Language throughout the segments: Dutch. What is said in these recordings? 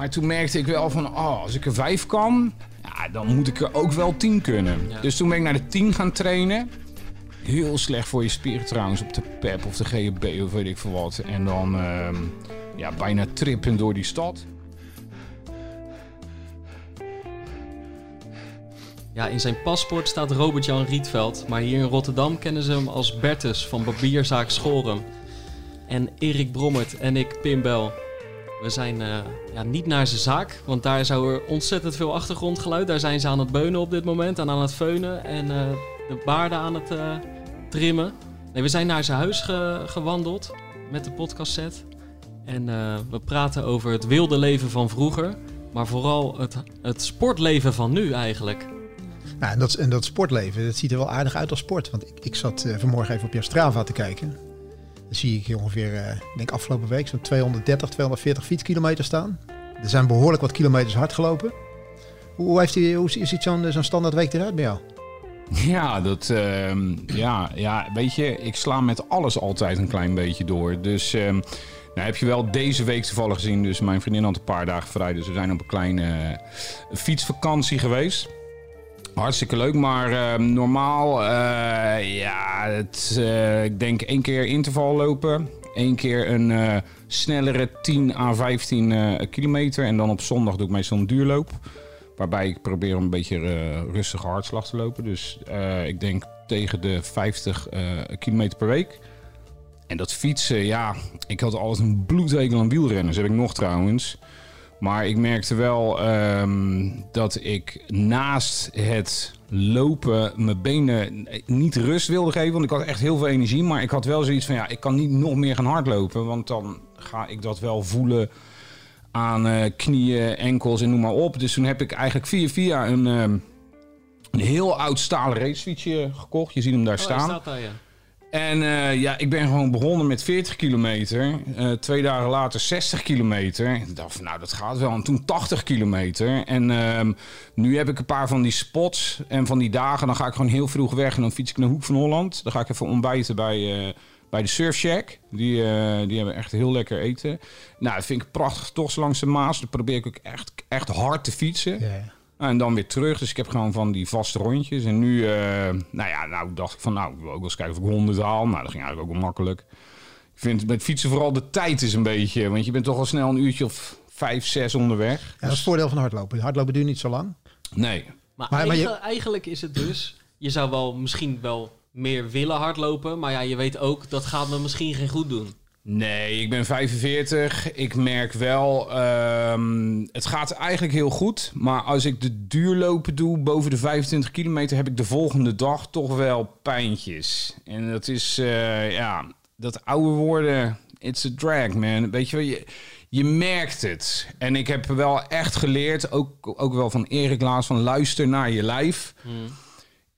Maar toen merkte ik wel van, oh, als ik er vijf kan, ja, dan moet ik er ook wel tien kunnen. Ja. Dus toen ben ik naar de tien gaan trainen. Heel slecht voor je spieren trouwens, op de PEP of de GHB of weet ik veel wat. En dan ehm, ja, bijna trippen door die stad. Ja, in zijn paspoort staat Robert-Jan Rietveld, maar hier in Rotterdam kennen ze hem als Bertus van Barbierzaak Schorum. En Erik Brommert en ik, Pim Bel. We zijn eh, ja, niet naar zijn zaak, want daar zou er ontzettend veel achtergrondgeluid. Daar zijn ze aan het beunen op dit moment en aan het feunen en eh, de baarden aan het eh, trimmen. Nee, we zijn naar zijn huis ge- gewandeld met de podcastset. En we praten over het wilde leven van vroeger, maar vooral het, het sportleven van nu eigenlijk. Nou, en, dat, en dat sportleven, dat ziet er wel aardig uit als sport. Want ik, ik zat vanmorgen even op jouw Strava te kijken. Zie ik ongeveer, eh, denk afgelopen week, zo'n 230, 240 fietskilometer staan. Er zijn behoorlijk wat kilometers hard gelopen. Hoe, heeft die, hoe ziet zo'n zo'n standaard week eruit bij jou? Ja, dat, ehm, ja, ja, weet je, ik sla met alles altijd een klein beetje door. Dus ehm, nou heb je wel deze week toevallig gezien. Dus mijn vriendin had een paar dagen vrij. Dus we zijn op een kleine eh, fietsvakantie geweest. Hartstikke leuk, maar ehm, normaal, eh, ja, het, eh, ik denk één keer interval lopen. Eén keer een eh, snellere 10 à 15 eh, kilometer. En dan op zondag doe ik meestal een duurloop. Waarbij ik probeer een beetje rustige hartslag te lopen. Dus ik denk tegen de 50 eh, kilometer per week. En dat fietsen, ja, ik had altijd een bloedhekel aan wielrennen. Heb ik nog trouwens. Maar ik merkte wel ehm, dat ik naast het lopen mijn benen niet rust wilde geven. Want ik had echt heel veel energie. Maar ik had wel zoiets van, ja, ik kan niet nog meer gaan hardlopen. Want dan ga ik dat wel voelen aan eh, knieën, enkels en noem maar op. Dus toen heb ik eigenlijk via via een, ehm, een heel oud stalen racefietsje gekocht. Je ziet hem daar Oh, staan. staat daar, ja. En eh, ja, ik ben gewoon begonnen met 40 kilometer. Eh, twee dagen later 60 kilometer. Ik dacht van, nou, dat gaat wel. En toen 80 kilometer. En ehm, nu heb ik een paar van die spots. En van die dagen, dan ga ik gewoon heel vroeg weg. En dan fiets ik naar Hoek van Holland. Dan ga ik even ontbijten bij, eh, bij de Surf Shack. Die, die hebben echt heel lekker eten. Nou, dat vind ik prachtig toch langs de Maas. Dan probeer ik ook echt, echt hard te fietsen. Ja. En dan weer terug. Dus ik heb gewoon van die vaste rondjes. En nu, eh, nou ja, nou dacht ik van, nou, ik wil ook wel eens kijken of ik 100 haal. Nou, dat ging eigenlijk ook wel makkelijk. Ik vind met fietsen vooral de tijd is een beetje. Want je bent toch al snel een uurtje of vijf, zes onderweg. Ja, dat is het voordeel van hardlopen. Hardlopen duurt niet zo lang. Nee. Maar, Maar- maar je- eigen- eigenlijk is het dus... Je zou wel misschien wel meer willen hardlopen. Maar ja, je weet ook, dat gaat me misschien geen goed doen. Nee, ik ben 45. Ik merk wel, ehm, het gaat eigenlijk heel goed. Maar als ik de duurlopen doe boven de 25 kilometer, heb ik de volgende dag toch wel pijntjes. En dat is, eh, ja, dat oude worden, it's a drag, man. Weet je wel, je, je merkt het. En ik heb wel echt geleerd, ook, ook wel van Erik Laas, van luister naar je lijf.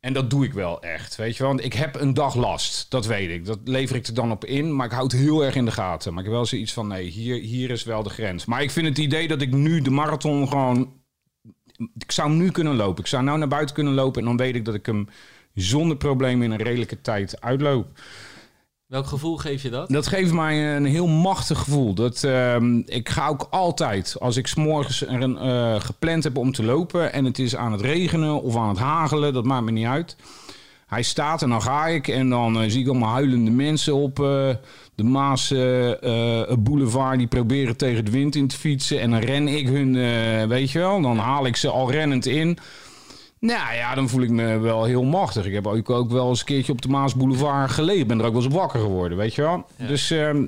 En dat doe ik wel echt, weet je wel. Want ik heb een dag last, dat weet ik. Dat lever ik er dan op in, maar ik houd heel erg in de gaten. Maar ik heb wel zoiets van, nee, hier, hier is wel de grens. Maar ik vind het idee dat ik nu de marathon gewoon... Ik zou nu kunnen lopen. Ik zou nou naar buiten kunnen lopen en dan weet ik dat ik hem zonder probleem in een redelijke tijd uitloop. Welk gevoel geef je dat? Dat geeft mij een heel machtig gevoel. Dat, ehm, ik ga ook altijd, als ik s'morgens een, eh, gepland heb om te lopen... en het is aan het regenen of aan het hagelen, dat maakt me niet uit. Hij staat en dan ga ik en dan eh, zie ik allemaal huilende mensen op eh, de Maas Boulevard... die proberen tegen de wind in te fietsen. En dan ren ik hun, weet je wel, dan haal ik ze al rennend in... Nou ja, dan voel ik me wel heel machtig. Ik heb ook, ook wel eens een keertje op de Maas Boulevard gelegen. Ben er ook wel eens wakker geworden, weet je wel. Ja. Dus ehm,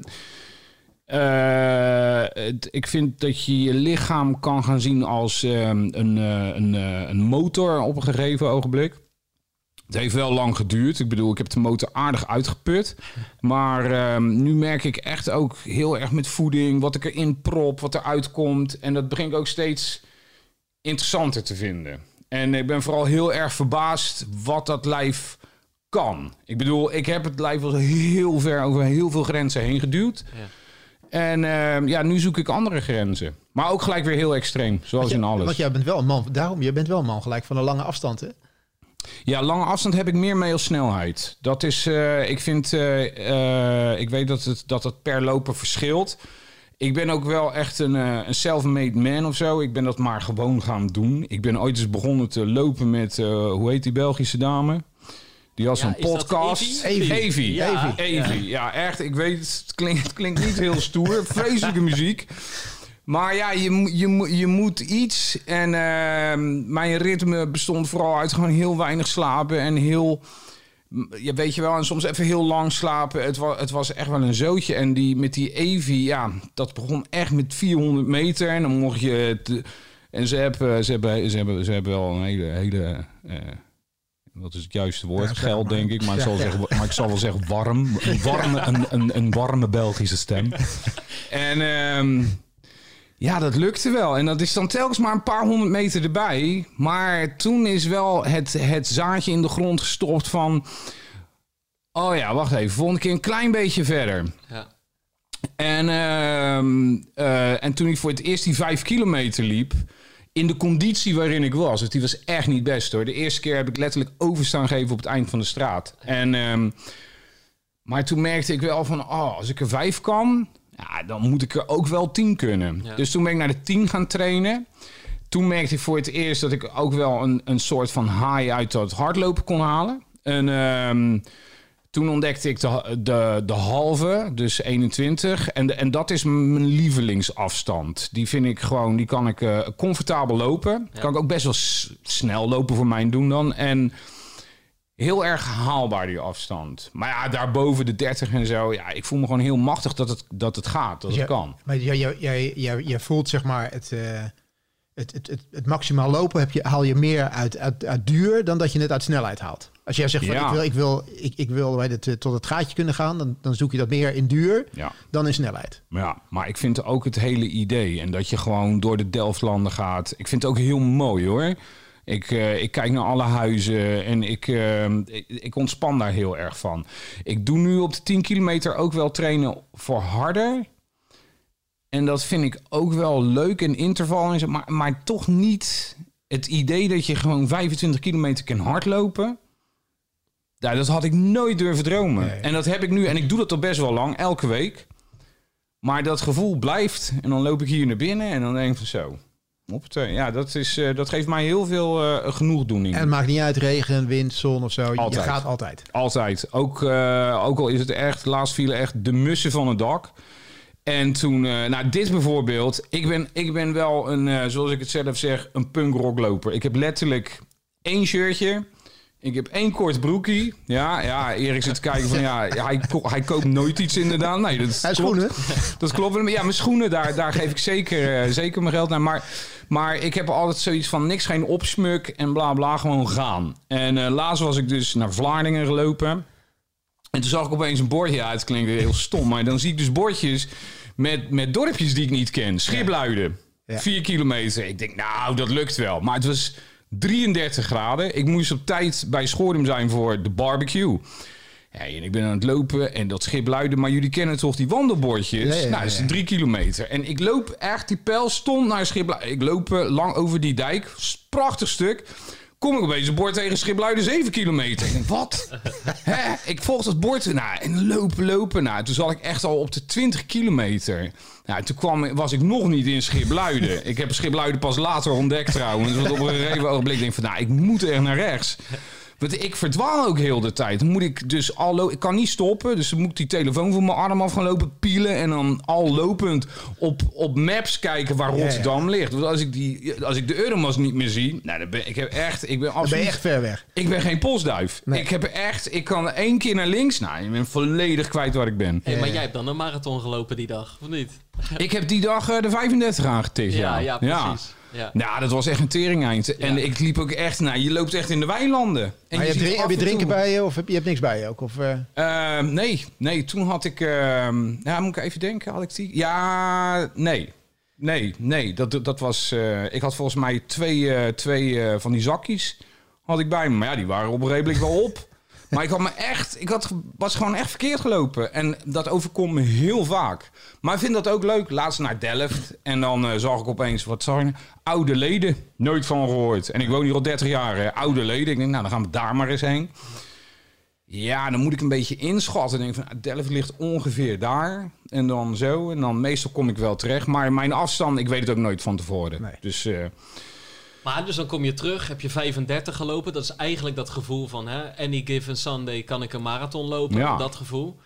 eh, het- ik vind dat je je lichaam kan gaan zien als ehm, een, eh, een, eh, een motor op een gegeven ogenblik. Het heeft wel lang geduurd. Ik bedoel, ik heb de motor aardig uitgeput. Maar ehm, nu merk ik echt ook heel erg met voeding, wat ik erin prop, wat eruit komt. En dat begin ik ook steeds interessanter te vinden. En ik ben vooral heel erg verbaasd wat dat lijf kan. Ik bedoel, ik heb het lijf wel heel ver over heel veel grenzen heen geduwd. Ja. En ehm, ja, nu zoek ik andere grenzen. Maar ook gelijk weer heel extreem, zoals in alles. Want jij bent wel een man, daarom, je bent wel een man gelijk van een lange afstand, hè? Ja, lange afstand heb ik meer mee als snelheid. Dat is, eh, ik vind, eh, eh, ik weet dat het, dat het per loper verschilt. Ik ben ook wel echt een, eh, een self-made man of zo. Ik ben dat maar gewoon gaan doen. Ik ben ooit eens begonnen te lopen met, eh, hoe heet die Belgische dame? Die had Ja, zo'n podcast. Evie? Evie. Ja. Evie. Ja, echt. Ik weet het. Klinkt, het klinkt niet heel stoer. Vreselijke muziek. Maar ja, je, je, je moet iets. En ehm, mijn ritme bestond vooral uit gewoon heel weinig slapen. En heel... Ja, weet je wel, en soms even heel lang slapen. Het was, het was echt wel een zootje. En die, met die Evi, ja, dat begon echt met 400 meter. En dan mocht je... te- en ze hebben, ze, hebben, ze, hebben, ze hebben wel een hele... hele eh, wat is het juiste woord? Ja, Geld, denk ik. Maar, ik zal ja. zeggen, maar ik zal wel zeggen warm. Een warme, een, een, een warme Belgische stem. En ehm, ja, dat lukte wel. En dat is dan telkens maar een paar honderd meter erbij. Maar toen is wel het, het zaadje in de grond gestopt van... Oh ja, wacht even. Volgende keer een klein beetje verder. Ja. En, ehm, eh, en toen ik voor het eerst die vijf kilometer liep... in de conditie waarin ik was... dus die was echt niet best hoor. De eerste keer heb ik letterlijk overstaan gegeven op het eind van de straat. En, ehm, maar toen merkte ik wel van... Oh, als ik er vijf kan... Ja, dan moet ik er ook wel tien kunnen. Ja. Dus toen ben ik naar de tien gaan trainen. Toen merkte ik voor het eerst dat ik ook wel een, een soort van high uit dat hardlopen kon halen. En ehm, toen ontdekte ik de, de, de halve, dus 21. En, de, en dat is mijn lievelingsafstand. Die vind ik gewoon, die kan ik eh, comfortabel lopen. Ja. Kan ik ook best wel snel lopen voor mijn doen dan. En heel erg haalbaar die afstand. Maar ja, daarboven de 30 en zo. Ja, ik voel me gewoon heel machtig dat het, dat het gaat, dat Dus het jij- kan. Maar jij, jij, jij, jij, voelt zeg maar het, eh, het, het, het, het maximaal lopen heb je, haal je meer uit, uit, uit duur dan dat je het uit snelheid haalt. Als jij zegt van Ja. ik wil, ik wil, ik, ik wil bij het, eh, tot het gaatje kunnen gaan, dan, dan zoek je dat meer in duur Ja. dan in snelheid. Ja, maar ik vind ook het hele idee. En dat je gewoon door de Delftlanden gaat. Ik vind het ook heel mooi hoor. Ik, eh, ik kijk naar alle huizen en ik, eh, ik, ik ontspan daar heel erg van. Ik doe nu op de 10 kilometer ook wel trainen voor harder. En dat vind ik ook wel leuk in interval en zo. Maar, maar toch niet het idee dat je gewoon 25 kilometer kan hardlopen. Dat had ik nooit durven dromen. Nee. En dat heb ik nu. En ik doe dat al best wel lang, elke week. Maar dat gevoel blijft. En dan loop ik hier naar binnen en dan denk ik van zo. Op ja, dat, is, eh, dat geeft mij heel veel eh, genoegdoening. En het maakt niet uit regen, wind, zon of zo. Je Altijd. gaat altijd. Altijd. Ook, eh, ook al is het echt, laatst vielen echt de mussen van het dak. En toen, nou dit bijvoorbeeld. Ik ben, ik ben wel een, zoals ik het zelf zeg, een punkrockloper. Ik heb letterlijk één shirtje. Ik heb één kort broekie. Ja, ja, Erik zit te kijken van ja, hij, ko- hij koopt nooit iets inderdaad. Nee, dat Hij schoenen. Dat klopt. Ja, mijn schoenen, daar, daar geef ik zeker, eh, zeker mijn geld naar. Maar, maar ik heb altijd zoiets van niks, geen opsmuk en bla bla, gewoon gaan. En eh, laatst was ik dus naar Vlaardingen gelopen. En toen zag ik opeens een bordje. Ja, het klinkt heel stom. Maar dan zie ik dus bordjes met, met dorpjes die ik niet ken. Schipluiden. Ja. Vier kilometer. Ik denk, nou, dat lukt wel. Maar het was 33 graden. Ik moest op tijd bij Schoordum zijn voor de barbecue. Ja, en ik ben aan het lopen en dat schip luiden. Maar jullie kennen toch die wandelbordjes? Ja, ja, nou, dat is drie kilometer. En ik loop echt, die pijl stond naar schip Ik loop eh, lang over die dijk. Prachtig stuk. Kom ik opeens een bord tegen Schipluiden 7 kilometer. Wat? Hè? Ik volg dat bord. Nou, en lopen, lopen. Nou, toen zat ik echt al op de 20 kilometer. Nou, toen kwam, was ik nog niet in Schipluiden. Ik heb Schipluiden pas later ontdekt trouwens. Want op een gegeven ogenblik denk ik van, nou, ik moet er naar rechts. Want ik verdwaal ook heel de tijd. Dan moet ik dus al lo- Ik kan niet stoppen. Dus dan moet ik die telefoon van mijn arm af gaan lopen pielen. En dan al lopend op, op maps kijken waar Ja, ja. Rotterdam ligt. Want als ik, die, als ik de Euromas niet meer zie. Nou, dan ben ik heb echt. Ik ben Dan ben absoluut. je echt ver weg. Ik ben geen postduif. Nee. Ik heb echt. Ik kan één keer naar links. Nou, ik ben volledig kwijt waar ik ben. Hey, maar jij hebt dan een marathon gelopen die dag, of niet? Ik heb die dag eh, de 35 aangetikt. Ja, Ja, ja, precies. Ja. Nou, dat was echt een teringeind. En Ja. ik liep ook echt. Nou, je loopt echt in de weilanden. En Maar je drink- heb je en drinken toe- bij je of heb je, je hebt niks bij je ook? Of, eh, Ehm, nee, nee, toen had ik. ehm ja, moet ik even denken, had ik die? Ja, nee. Nee, nee, dat, dat was. eh, ik had volgens mij twee, eh, twee eh, van die zakjes had ik bij me. Maar ja, die waren op een redelijk wel op. Maar ik had me echt, ik had, was gewoon echt verkeerd gelopen. En dat overkomt me heel vaak. Maar ik vind dat ook leuk. Laatst naar Delft. En dan eh, zag ik opeens, wat zag je? nou? Oude leden. Nooit van gehoord. En ik woon hier al 30 jaar. hè. Oude leden. Ik denk, nou, dan gaan we daar maar eens heen. Ja, dan moet ik een beetje inschatten. Denk van, ah, Delft ligt ongeveer daar. En dan zo. En dan meestal kom ik wel terecht. Maar mijn afstand, ik weet het ook nooit van tevoren. Nee. Dus eh, Maar dus dan kom je terug, heb je 35 gelopen. Dat is eigenlijk dat gevoel van, hè, any given Sunday kan ik een marathon lopen. Ja. Dat gevoel.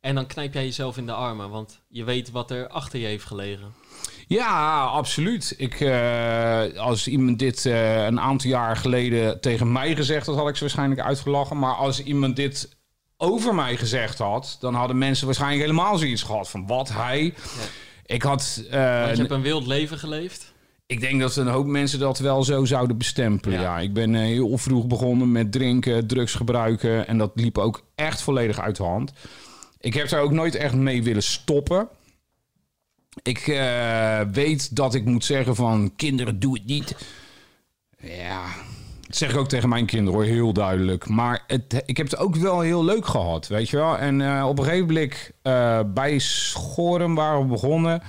En dan knijp jij jezelf in de armen, want je weet wat er achter je heeft gelegen. ja, absoluut. Ik, eh, als iemand dit eh, een aantal jaar geleden tegen mij gezegd had, had ik ze waarschijnlijk uitgelachen. Maar als iemand dit over mij gezegd had, dan hadden mensen waarschijnlijk helemaal zoiets gehad van wat hij. Ik had. Want je hebt een wild leven geleefd. Ik denk dat een hoop mensen dat wel zo zouden bestempelen. Ja, Ja. ik ben eh, heel vroeg begonnen met drinken, drugs gebruiken. En dat liep ook echt volledig uit de hand. Ik heb daar ook nooit echt mee willen stoppen. Ik eh, weet dat ik moet zeggen van kinderen, doe het niet. Ja, dat zeg ik ook tegen mijn kinderen hoor, heel duidelijk. Maar het, ik heb het ook wel heel leuk gehad, weet je wel. En eh, op een gegeven moment eh, bij Schoren waren we begonnen.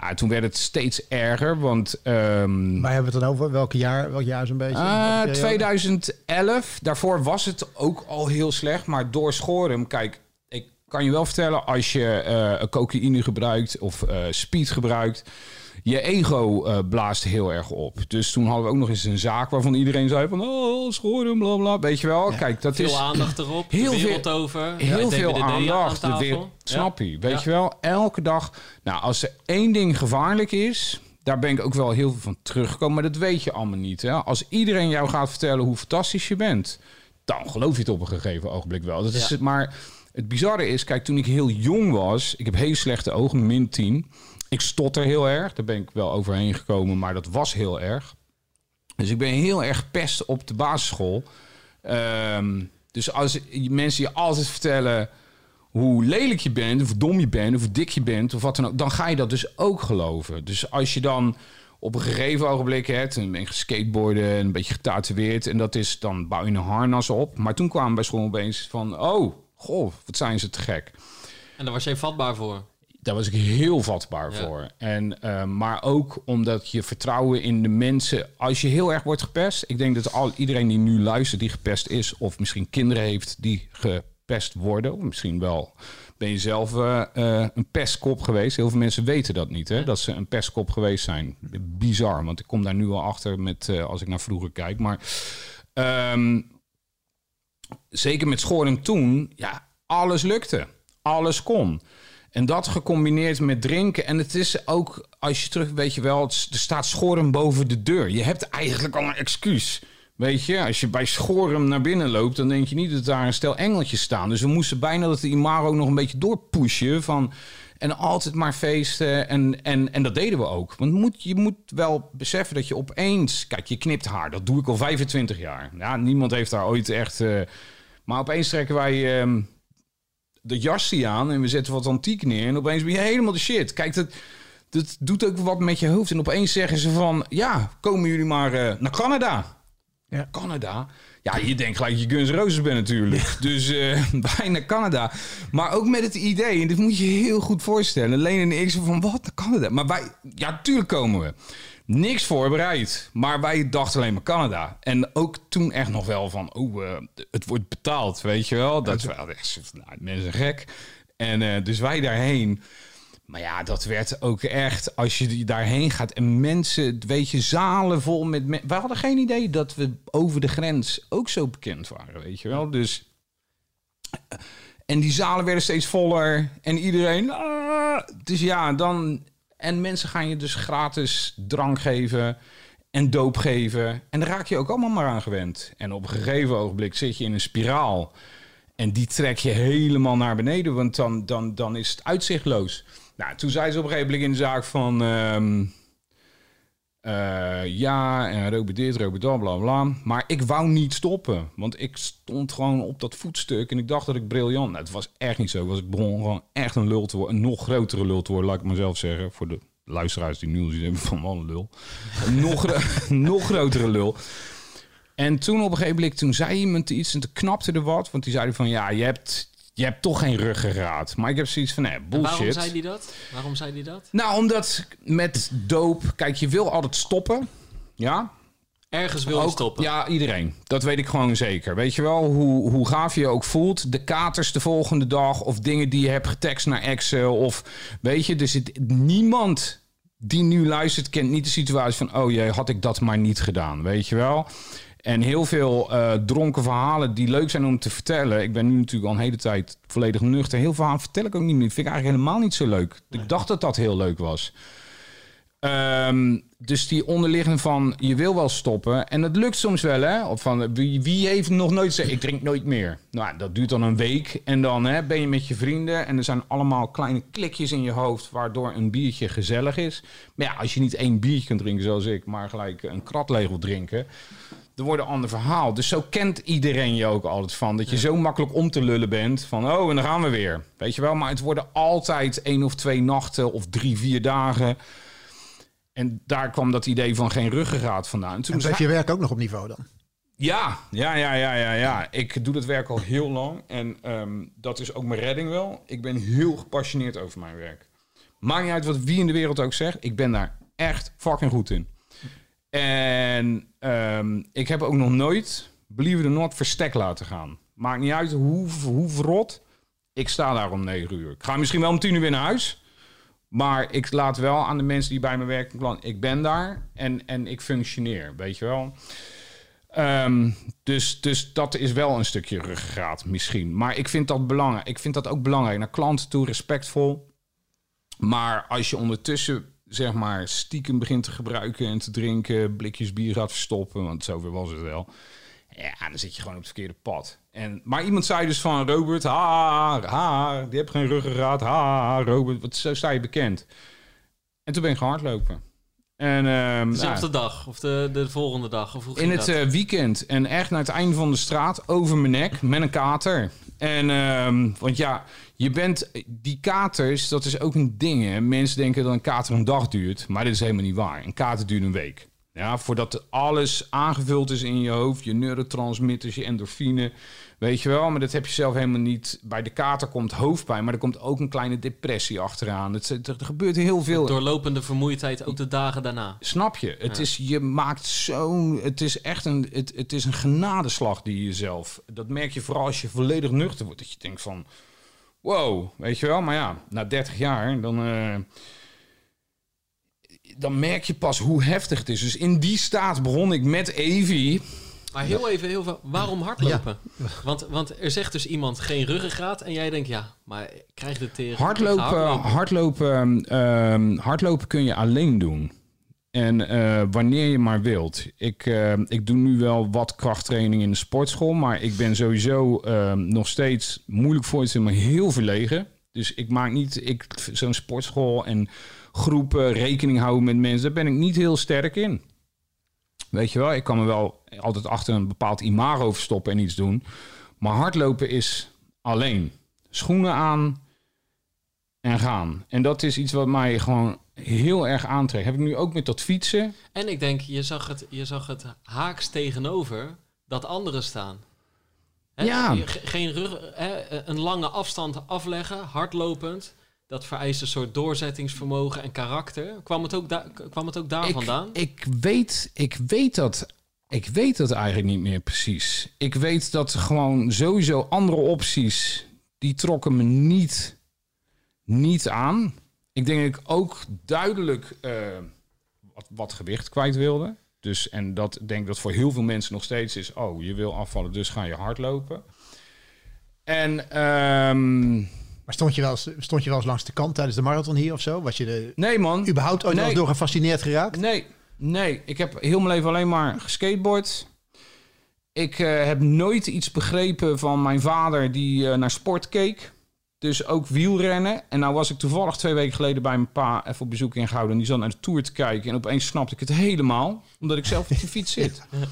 Ja, toen werd het steeds erger, want... ehm, Waar hebben we het dan over? Welke jaar, welk jaar zo'n beetje? eh, Welke periode? 2011. Daarvoor was het ook al heel slecht. Maar door Schorum, kijk, ik kan je wel vertellen... als je eh cocaïne gebruikt of eh, speed gebruikt... je ego eh, blaast heel erg op. Dus toen hadden we ook nog eens een zaak waarvan iedereen zei van... oh, Schorum, bla bla. Weet je wel? Kijk, dat Veel is aandacht erop, heel veel- over. heel veel aandacht. aan weer- snap je? Weet je wel? Elke dag. Nou, als er één ding gevaarlijk is... Daar ben ik ook wel heel veel van teruggekomen. Maar dat weet je allemaal niet. Hè? Als iedereen jou gaat vertellen hoe fantastisch je bent... dan geloof je het op een gegeven ogenblik wel. Dat is Ja. het, maar het bizarre is... Kijk, toen ik heel jong was... Ik heb heel slechte ogen, min 10. Ik stotter heel erg. Daar ben ik wel overheen gekomen. Maar dat was heel erg. Dus ik ben heel erg pest op de basisschool. Ehm, dus als mensen je altijd vertellen hoe lelijk je bent, of dom je bent, of dik je bent, of wat dan ook, dan ga je dat dus ook geloven. Dus als je dan op een gegeven ogenblik hebt, en ben je geskateboarden en een beetje getatoeëerd, en dat is, dan bouw je een harnas op. Maar toen kwamen bij school opeens van, oh, goh, wat zijn ze te gek. En daar was jij vatbaar voor. Daar was ik heel vatbaar Ja. voor. En, eh, maar ook omdat je vertrouwen in de mensen... Als je heel erg wordt gepest... Ik denk dat al, iedereen die nu luistert die gepest is... of misschien kinderen heeft die gepest worden... of misschien wel ben je zelf eh, een pestkop geweest. Heel veel mensen weten dat niet, hè? dat ze een pestkop geweest zijn. Bizar, want ik kom daar nu al achter met, als ik naar vroeger kijk. Maar ehm, zeker met Schoren toen, ja, alles lukte. Alles kon. En dat gecombineerd met drinken. En het is ook, als je terug, weet je wel, er staat Schoren boven de deur. Je hebt eigenlijk al een excuus. Weet je, als je bij Schorum naar binnen loopt, dan denk je niet dat daar een stel engeltjes staan. Dus we moesten bijna dat de Imaro nog een beetje doorpushen van... En altijd maar feesten. En, en, en dat deden we ook. Want moet, je moet wel beseffen dat je opeens... Kijk, je knipt haar. Dat doe ik al 25 jaar. Ja, niemand heeft daar ooit echt... eh, maar opeens trekken wij ehm de jasje aan en we zetten wat antiek neer. En opeens ben je helemaal de shit. Kijk, dat, dat doet ook wat met je hoofd. En opeens zeggen ze van... Ja, komen jullie maar eh, naar Canada. Ja. Canada? Ja, je denkt gelijk je Guns Roses bent natuurlijk. Dus eh wij naar Canada. Maar ook met het idee, en dit moet je heel goed voorstellen. Leen en ik zo van, wat, naar Canada? Maar wij, ja, tuurlijk komen we. Niks voorbereid. Maar wij dachten alleen maar Canada. En ook toen echt nog wel van, oh, eh, het wordt betaald, weet je wel. Dat is wel echt, nou, mensen gek. En eh, dus wij daarheen. Maar ja, dat werd ook echt, als je daarheen gaat en mensen, weet je, zalen vol met mensen. Wij hadden geen idee dat we over de grens ook zo bekend waren, weet je wel. Dus, en die zalen werden steeds voller en iedereen, ah, dus ja, dan, en mensen gaan je dus gratis drank geven en doop geven. En daar raak je ook allemaal maar aan gewend. En op een gegeven ogenblik zit je in een spiraal. En die trek je helemaal naar beneden, want dan, dan, dan is het uitzichtloos. Nou, toen zei ze op een gegeven moment in de zaak van... ehm, eh, ja, en roken dit, roken dat, bla bla. Maar ik wou niet stoppen. Want ik stond gewoon op dat voetstuk en ik dacht dat ik briljant... Nou, het was echt niet zo. Was ik begon gewoon echt een lul te worden. Een nog grotere lul te worden, laat ik mezelf zeggen. Voor de luisteraars die nu zien hebben van wat een lul. Nog, nog grotere lul. En toen op een gegeven moment, toen zei iemand iets en toen knapte er wat. Want die zei van, ja, je hebt, je hebt toch geen ruggengraat. Maar ik heb zoiets van, nee, bullshit. Waarom zei hij dat? Waarom zei hij dat? Nou, omdat met doop, kijk, je wil altijd stoppen. Ja. Ergens wil je Ook- stoppen. Ja, iedereen. Dat weet ik gewoon zeker. Weet je wel, hoe, hoe gaaf je je ook voelt. De katers de volgende dag. Of dingen die je hebt getekst naar Excel. Of weet je, er zit niemand die nu luistert... kent niet de situatie van... oh jee, had ik dat maar niet gedaan. Weet je wel? En heel veel eh, dronken verhalen die leuk zijn om te vertellen. Ik ben nu natuurlijk al een hele tijd volledig nuchter. Heel veel verhalen vertel ik ook niet meer. Vind ik eigenlijk helemaal niet zo leuk. Ik dacht dat dat heel leuk was. Ehm, dus die onderliggende van je wil wel stoppen. En dat lukt soms wel, hè? Of van wie, wie heeft nog nooit gezegd: ik drink nooit meer. Nou, dat duurt dan een week. En dan hè, ben je met je vrienden. En er zijn allemaal kleine klikjes in je hoofd. waardoor een biertje gezellig is. Maar ja, als je niet één biertje kunt drinken zoals ik. maar gelijk een krat leeg wil drinken. Dan wordt een ander verhaal. Dus zo kent iedereen je ook altijd van. Dat je zo makkelijk om te lullen bent. Van oh, en dan gaan we weer. Weet je wel, maar het worden altijd één of twee nachten. of drie, vier dagen. En daar kwam dat idee van geen ruggengraat vandaan. En toen En je werk ook nog op niveau dan? ja, ja, ja, ja, ja, ja. Ik doe dat werk al heel lang. En ehm, dat is ook mijn redding wel. Ik ben heel gepassioneerd over mijn werk. Maakt niet uit wat wie in de wereld ook zegt. Ik ben daar echt fucking goed in. En ehm, ik heb ook nog nooit, believe or not, verstek laten gaan. Maakt niet uit hoe, hoe. Ik sta daar om 9 uur. Ik ga misschien wel om 10 uur weer naar huis. Maar ik laat wel aan de mensen die bij me werken, klant, ik ben daar en, en ik functioneer, weet je wel. Ehm, dus, dus dat is wel een stukje ruggengraat misschien. Maar ik vind dat belangrijk. Ik vind dat ook belangrijk. Naar klanten toe respectvol. Maar als je ondertussen zeg maar stiekem begint te gebruiken en te drinken, blikjes bier gaat verstoppen, want zover was het wel. Ja, dan zit je gewoon op het verkeerde pad. En, maar iemand zei dus van Robert, ha, ha, die hebt geen ruggengraat, ha, Robert, wat, zo sta je bekend. En toen ben ik gaan hardlopen. En, ehm, Dezelfde nou, dag of de, de volgende dag? Of hoe in het dat? eh, weekend en echt naar het einde van de straat over mijn nek met een kater. En ehm, want ja, je bent die katers, dat is ook een ding. Hè? Mensen denken dat een kater een dag duurt, maar dit is helemaal niet waar. Een kater duurt een week. Ja, voordat alles aangevuld is in je hoofd, je neurotransmitters, je endorfine, weet je wel. Maar dat heb je zelf helemaal niet. Bij de kater komt hoofdpijn, maar er komt ook een kleine depressie achteraan. Het, er, er gebeurt heel veel. Doorlopende vermoeidheid ook de dagen daarna. Snap je? Het is, je maakt zo'n. Het is echt een. Het, het is een genadeslag die je jezelf. Dat merk je vooral als je volledig nuchter wordt. Dat je denkt van. Wow, weet je wel? Maar ja, na 30 jaar, dan. eh, dan merk je pas hoe heftig het is. Dus in die staat begon ik met Evie. Maar heel even, heel veel, waarom hardlopen? Want, want er zegt dus iemand geen ruggengraat en jij denkt ja, maar ik krijg de tering. Hardlopen, hardlopen. hardlopen, ehm, hardlopen kun je alleen doen. En eh, wanneer je maar wilt. Ik, eh, ik doe nu wel wat krachttraining in de sportschool. Maar ik ben sowieso ehm, nog steeds moeilijk voor te maar heel verlegen. Dus ik maak niet ik, zo'n sportschool en groepen rekening houden met mensen. Daar ben ik niet heel sterk in. Weet je wel, ik kan me wel altijd achter een bepaald imago verstoppen en iets doen. Maar hardlopen is alleen. Schoenen aan en gaan. En dat is iets wat mij gewoon heel erg aantrekt. Heb ik nu ook met dat fietsen. En ik denk, je zag het, je zag het haaks tegenover dat anderen staan. Ja. Geen rug, hè? een lange afstand afleggen, hardlopend. Dat vereist een soort doorzettingsvermogen en karakter. Kwam het ook, daar kwam het ook daar ik, vandaan? Ik weet, ik weet dat. Ik weet dat eigenlijk niet meer precies. Ik weet dat gewoon sowieso andere opties. die trokken me niet, niet aan. Ik denk dat ik ook duidelijk eh, wat, wat gewicht kwijt wilde. Dus, en dat denk ik dat voor heel veel mensen nog steeds is. Oh, je wil afvallen, dus ga je hardlopen. En ehm, Maar stond je, wel eens, stond je wel eens langs de kant tijdens de marathon hier of zo? Was je er nee man, überhaupt ooit wel Nee. door gefascineerd geraakt? Nee, nee. Ik heb heel mijn leven alleen maar geskateboard. Ik eh, heb nooit iets begrepen van mijn vader die eh, naar sport keek. Dus ook wielrennen. En nou was ik toevallig twee weken geleden bij mijn pa even op bezoek in Gouden. En die zat naar de Tour te kijken. En opeens snapte ik het helemaal. Omdat ik zelf op de fiets zit.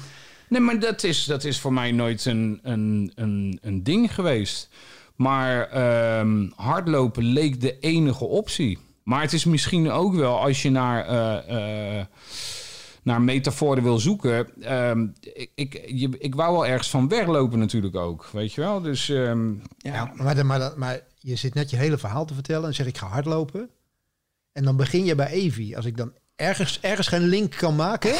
Nee, maar dat is, dat is voor mij nooit een, een, een, een ding geweest. Maar ehm, hardlopen leek de enige optie. Maar het is misschien ook wel als je naar, eh, eh, naar metaforen wil zoeken. ehm, ik, ik, je, ik wou wel ergens van weglopen natuurlijk ook. Weet je wel? Dus ehm, ja. Ja, maar, dan- maar je zit net je hele verhaal te vertellen en zeg ik ga hardlopen. En dan begin je bij Evi. Als ik dan ergens, ergens geen link kan maken,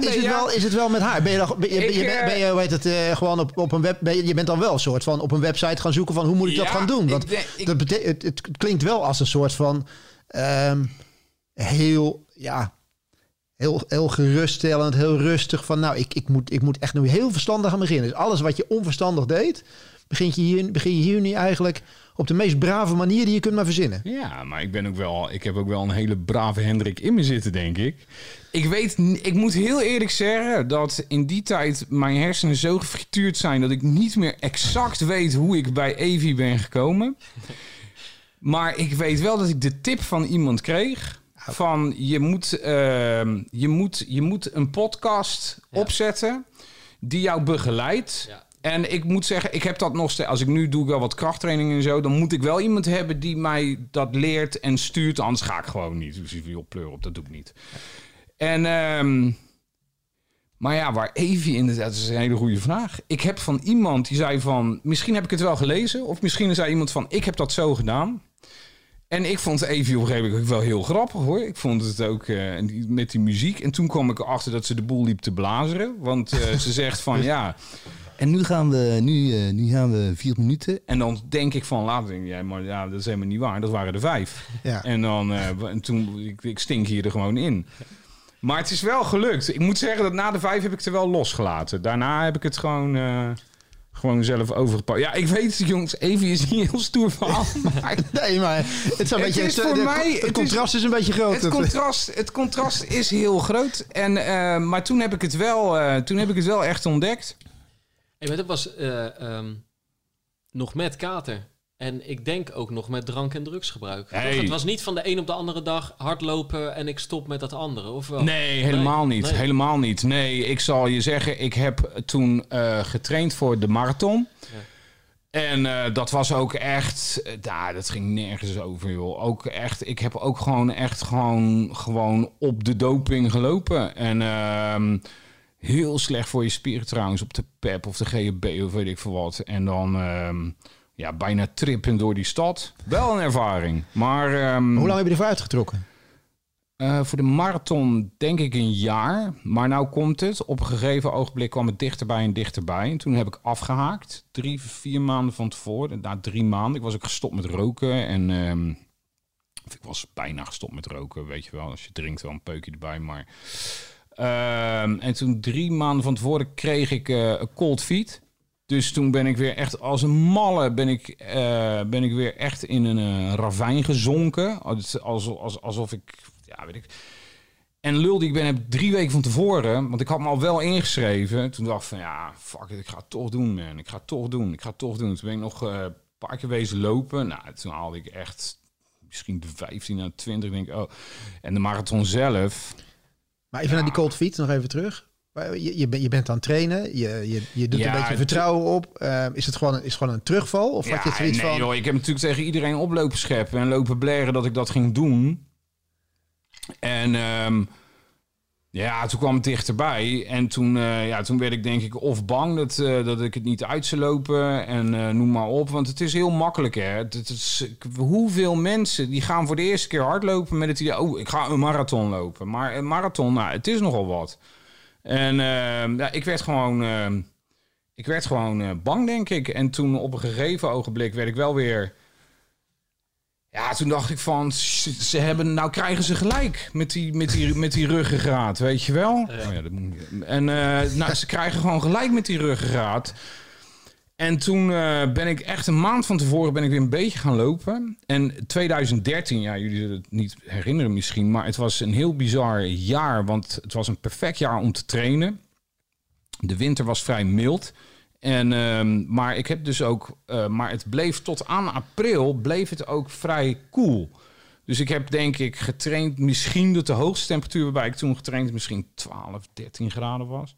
Nee, is, het ja. wel, is het wel met haar. Ben je, dan, ben je, ben je, Ik, eh, ben je, het, eh, gewoon op, op een web, ben je, je bent dan wel een soort van op een website gaan zoeken van hoe moet ik dat gaan doen? Want ik denk- ik- dat het, het klinkt wel als een soort van ehm, heel, ja, heel, heel geruststellend, heel rustig van nou, ik, ik, moet, ik moet echt nu heel verstandig gaan beginnen. Dus alles wat je onverstandig deed, begin je hier, begin je hier nu eigenlijk op de meest brave manier die je kunt maar verzinnen. Ja, maar ik ben ook wel. Ik heb ook wel een hele brave Hendrik in me zitten, denk ik. Ik weet, ik moet heel eerlijk zeggen dat in die tijd mijn hersenen zo gefrituurd zijn dat ik niet meer exact weet hoe ik bij Evi ben gekomen. Maar ik weet wel dat ik de tip van iemand kreeg. Van je moet, ehm, je moet, je moet een podcast Ja. opzetten die jou begeleidt. Ja. En ik moet zeggen, ik heb dat nog steeds. Als ik nu doe ik wel wat krachttraining en zo, dan moet ik wel iemand hebben die mij dat leert en stuurt. Anders ga ik gewoon niet. Dus ik wil pleur op, dat doe ik niet. En, ehm, maar ja, waar Evie inderdaad, dat is een hele goede vraag. Ik heb van iemand die zei van, misschien heb ik het wel gelezen, of misschien zei iemand van, ik heb dat zo gedaan. En ik vond Evie op een gegeven moment wel heel grappig hoor. Ik vond het ook eh, met die muziek. En toen kwam ik erachter dat ze de boel liep te blazeren. Want eh, ze zegt van ja. En nu gaan we, nu, eh, nu gaan we vier minuten. En dan denk ik van later denk jij, maar ja, dat is helemaal niet waar. Dat waren er vijf. Ja. En dan eh, en toen ik, ik stink hier er gewoon in. Maar het is wel gelukt. Ik moet zeggen dat na de vijf heb ik het er wel losgelaten. Daarna heb ik het gewoon, eh, gewoon zelf overgepakt. Ja, ik weet het, jongens. Evie is niet heel stoer verhaal. Maar Nee, maar het, is een Het beetje, is de- voor de- mij- het het contrast is, een beetje groot. het contrast, het contrast is heel groot. En, eh, maar toen heb, ik het wel, eh, toen heb ik het wel echt ontdekt. Hey, maar dat was nog met kater. En ik denk ook nog met drank- en drugsgebruik. Hey. Het was niet van de een op de andere dag hardlopen en ik stop met dat andere, of wel? Nee, helemaal Nee, niet. nee. Helemaal niet. Nee, ik zal je zeggen, ik heb toen eh, getraind voor de marathon. Ja. En eh, dat was ook echt, eh, nou, dat ging nergens over, joh. Ook echt, ik heb ook gewoon echt gewoon, gewoon op de doping gelopen. En ehm, heel slecht voor je spieren trouwens, op de PEP of de GHB of weet ik veel wat. En dan, ehm, ja, bijna trippen door die stad. Wel een ervaring. Maar ehm, Hoe lang heb je ervoor uitgetrokken? eh, voor de marathon denk ik een jaar. Maar nou komt het. Op een gegeven ogenblik kwam het dichterbij en dichterbij. En toen heb ik afgehaakt. Drie, vier maanden van tevoren. Na drie maanden. Ik was ook gestopt met roken. En ehm, ik was bijna gestopt met roken. Weet je wel. Als je drinkt wel een peukje erbij. Maar... Ehm, en toen drie maanden van tevoren kreeg ik eh, cold feet. Dus toen ben ik weer echt als een malle ben ik, eh, ben ik weer echt in een eh, ravijn gezonken. Als, als, als, alsof ik, ja weet ik. En lul die ik ben heb drie weken van tevoren, want ik had me al wel ingeschreven. Toen dacht ik van ja, fuck it, ik ga het toch doen man. Ik ga het toch doen, ik ga het toch doen. Toen ben ik nog een paar keer wezen lopen. Nou, toen haalde ik echt misschien de 15 à 20. Denk ik, oh. En de marathon zelf, Maar even naar die cold feet, nog even terug. Je, je, bent- je bent aan het trainen, je, je, je doet Ja, een beetje vertrouwen op. Eh, is, het gewoon een, is het gewoon een terugval? Of had je Ja, zoiets nee, van... joh, ik heb natuurlijk tegen iedereen oplopen scheppen en lopen blaren dat ik dat ging doen. En ehm, ja, toen kwam het dichterbij. En toen, eh, ja, toen werd ik denk ik of bang dat, eh, dat ik het niet uit zou lopen. En eh, noem maar op. Want het is heel makkelijk, hè. Het, is, hoeveel mensen die gaan voor de eerste keer hardlopen met het idee... oh, ik ga een marathon lopen. Maar een marathon, nou, het is nogal wat. En ehm, ja, ik werd gewoon... ehm, ik werd gewoon bang, denk ik. En toen op een gegeven ogenblik werd ik wel weer... Ja, toen dacht ik van, ze, hebben, nou krijgen ze gelijk met die, met die, met die ruggengraat, weet je wel? Oh ja, dat moet, en eh, nou, ze krijgen gewoon gelijk met die ruggengraat. En toen eh, ben ik echt een maand van tevoren ben ik weer een beetje gaan lopen. En 2013, ja, jullie zullen het niet herinneren misschien, maar het was een heel bizar jaar, want het was een perfect jaar om te trainen. De winter was vrij mild. En, ehm, maar ik heb dus ook, eh, maar het bleef tot aan april, bleef het ook vrij koel. Dus ik heb denk ik getraind, misschien dat de hoogste temperatuur waarbij ik toen getraind misschien 12, 13 graden was.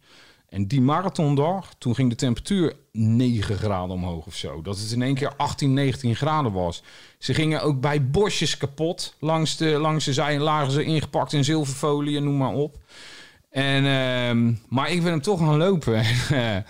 En die marathondag, toen ging de temperatuur 9 graden omhoog of zo. Dat het in één keer 18, 19 graden was. Ze gingen ook bij bosjes kapot. Langs de, langs de zij lagen ze ingepakt in zilverfolie noem maar op. En, ehm, maar ik ben hem toch gaan lopen.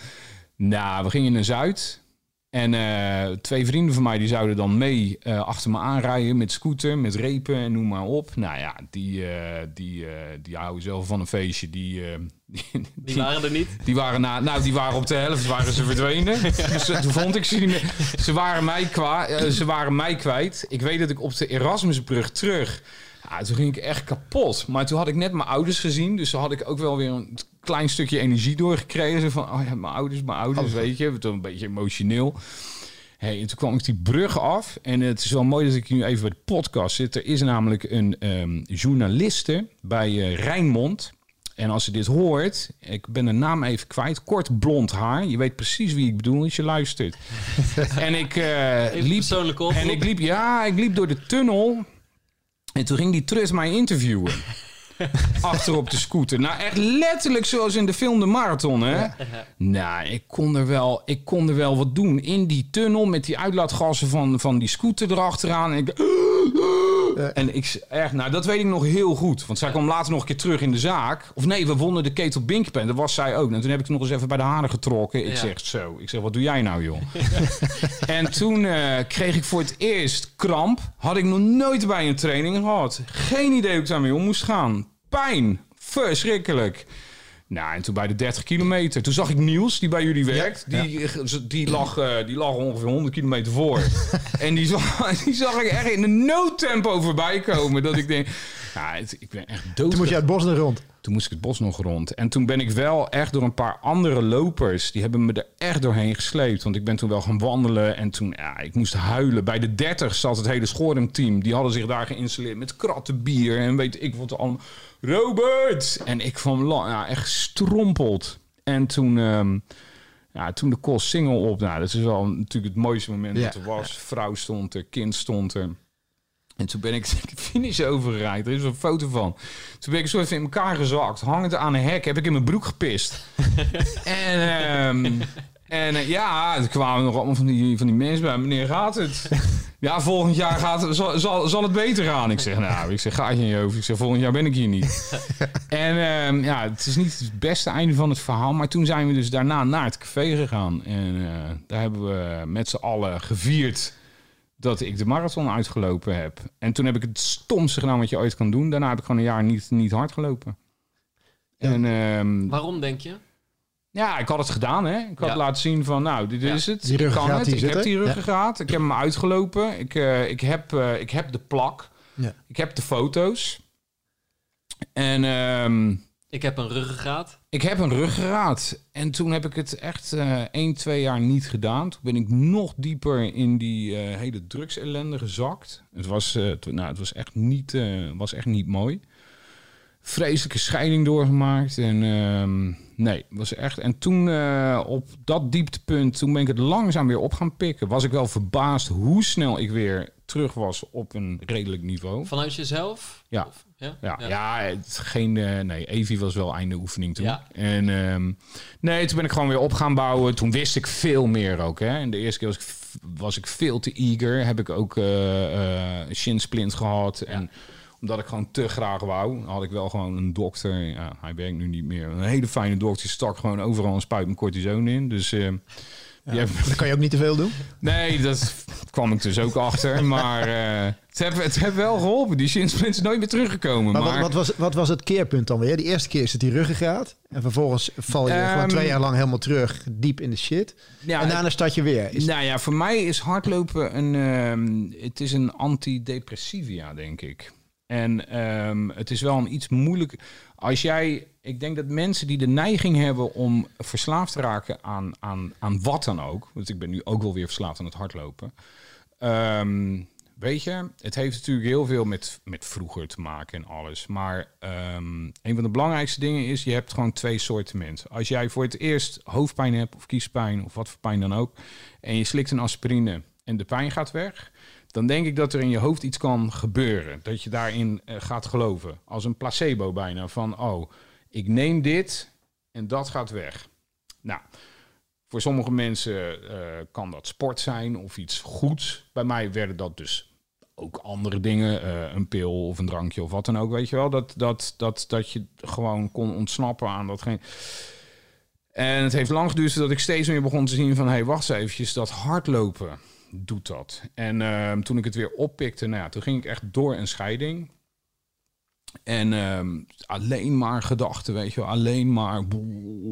Nou, we gingen naar Zuid. En eh, twee vrienden van mij die zouden dan mee eh, achter me aanrijden met scooter, met repen en noem maar op. Nou ja, die, eh, die, die houden zelf van een feestje. Die, die, Die waren er niet. die waren, na, nou, die waren op de helft waren ze verdwenen. Dus toen vond ik ze niet meer. Ze waren, mij kwa, ze waren mij kwijt. Ik weet dat ik op de Erasmusbrug terug... Ja, toen ging ik echt kapot. Maar toen had ik net mijn ouders gezien. Dus toen had ik ook wel weer een klein stukje energie doorgekregen. Zo van, oh ja, mijn ouders, mijn ouders, weet je. Toen een beetje emotioneel. Hey, en toen kwam ik die brug af. En het is wel mooi dat ik nu even bij de podcast zit. Er is namelijk een ehm, journaliste bij eh, Rijnmond. En als je dit hoort, ik ben de naam even kwijt. Kort blond haar. Je weet precies wie ik bedoel als je luistert. en ik Even liep persoonlijke oproep. en ik liep, ja, ik liep door de tunnel. En toen ging die trut mij interviewen. Achter op de scooter. Nou, echt letterlijk zoals in de film De Marathon, hè? Nou, ik kon, er wel, ik kon er wel wat doen. In die tunnel met die uitlaatgassen van, van die scooter erachteraan. En ik... En ik echt, nou, dat weet ik nog heel goed. Want zij kwam later nog een keer terug in de zaak. Of nee, we wonnen de Ketel Binkpen. Dat was zij ook. En toen heb ik nog eens even bij de haren getrokken. Ik Ja. zeg zo. Ik zeg, wat doe jij nou, joh? en toen eh, kreeg ik voor het eerst kramp. Had ik nog nooit bij een training gehad. Geen idee hoe ik daarmee om moest gaan. Pijn. Verschrikkelijk. Nou, en toen bij de 30 kilometer. Toen zag ik Niels, die bij jullie werkt. ja. Die, die, lag, eh, die lag ongeveer 100 kilometer voor. en die zag, die zag ik echt in een no-tempo voorbij komen. Dat ik denk, het- ik ben echt dood. Toen moest je uit het bos er rond. Toen moest ik het bos nog rond. En toen ben ik wel echt door een paar andere lopers... die hebben me er echt doorheen gesleept. Want ik ben toen wel gaan wandelen. En toen, ja, ik moest huilen. Bij de 30 zat het hele Schorum-team. Die hadden zich daar geïnstalleerd met kratten bier. En weet ik wat allemaal. Robert! En ik kwam la- ja, echt strompeld. En toen... ehm, ja, toen de kost single op. Nou, dat is wel natuurlijk het mooiste moment Ja. dat er was. Vrouw stond er, kind stond er. En toen ben ik de finish overgereden. Er is een foto van. Toen ben ik zo even in elkaar gezakt. Hangend aan een hek. Heb ik in mijn broek gepist. en ehm, en eh, ja, er kwamen nog allemaal van die, van die mensen bij. Meneer, gaat het? Ja, volgend jaar gaat zal, zal, zal het beter gaan. Ik zeg, nou, ik zeg, ga je in je hoofd. Ik zeg, volgend jaar ben ik hier niet. en ehm, ja, het is niet het beste einde van het verhaal. Maar toen zijn we dus daarna naar het café gegaan. En eh, daar hebben we met z'n allen gevierd dat ik de marathon uitgelopen heb. En toen heb ik het stomste gedaan wat je ooit kan doen. Daarna heb ik gewoon een jaar niet, niet hard gelopen. Ja. En ehm, Waarom denk je? Ja, ik had het gedaan, hè. Ik had Ja. laten zien van, nou, dit Ja. is het. Die ik kan ruggengraat het. die Ik zit heb die Ja. ruggengraat. Ik heb hem uitgelopen. Ik, eh, ik, heb, eh, ik heb de plak. Ja. Ik heb de foto's. En ehm, Ik heb een ruggengraat. ik heb een ruggengraat. En toen heb ik het echt eh 1, 2 jaar niet gedaan. Toen ben ik nog dieper in die eh, hele drugsellende gezakt. Het was, eh, t- nou, het was, echt niet, eh, was echt niet mooi. Vreselijke scheiding doorgemaakt. En ehm, nee, was echt. En toen eh, op dat dieptepunt, toen ben ik het langzaam weer op gaan pikken. Was ik wel verbaasd hoe snel ik weer terug was op een redelijk niveau. Vanuit jezelf? Ja. Of- ja? Ja, ja. het, geen, eh, nee, Evi was wel einde oefening toen. Ja. En ehm, nee, toen ben ik gewoon weer op gaan bouwen. Toen wist ik veel meer ook. Hè. En de eerste keer was ik, was ik veel te eager. Heb ik ook eh eh shinsplint gehad. En omdat ik gewoon te graag wou, had ik wel gewoon een dokter. Ja, hij werkt nu niet meer. Een hele fijne dokter. Die stak gewoon overal een spuit met cortison in. Dus eh, die heeft- Dan kan je ook niet te veel doen. Nee, dat kwam ik dus ook achter. Maar eh, het, heeft, het heeft wel geholpen. Die shinsplint is nooit meer teruggekomen. Maar, Maar, wat, wat, was, wat was het keerpunt dan weer? De eerste keer is het die ruggengraat. En vervolgens val je gewoon twee jaar lang helemaal terug, diep in de shit. ja, en daarna start je weer. Is, Nou ja, voor mij is hardlopen een, ehm, het is een antidepressiva, denk ik. En ehm, het is wel een iets moeilijk. Als jij, ik denk dat mensen die de neiging hebben om verslaafd te raken aan, aan, aan wat dan ook. Want ik ben nu ook wel weer verslaafd aan het hardlopen. Ehm, weet je, het heeft natuurlijk heel veel met, met vroeger te maken en alles. Maar ehm, een van de belangrijkste dingen is, je hebt gewoon twee soorten mensen. Als jij voor het eerst hoofdpijn hebt of kiespijn of wat voor pijn dan ook. En je slikt een aspirine en de pijn gaat weg. Dan denk ik dat er in je hoofd iets kan gebeuren. Dat je daarin eh, gaat geloven. Als een placebo bijna. Van, oh, ik neem dit en dat gaat weg. Nou, voor sommige mensen eh, kan dat sport zijn of iets goeds. Bij mij werden dat dus ook andere dingen. eh, een pil of een drankje of wat dan ook. Weet je wel, dat, dat, dat, dat je gewoon kon ontsnappen aan datgene. En het heeft lang geduurd dat ik steeds meer begon te zien van... hé, hey, wacht eens eventjes, dat hardlopen doet dat. En ehm, toen ik het weer oppikte, nou ja, toen ging ik echt door een scheiding. En ehm, alleen maar gedachten, weet je wel. Alleen maar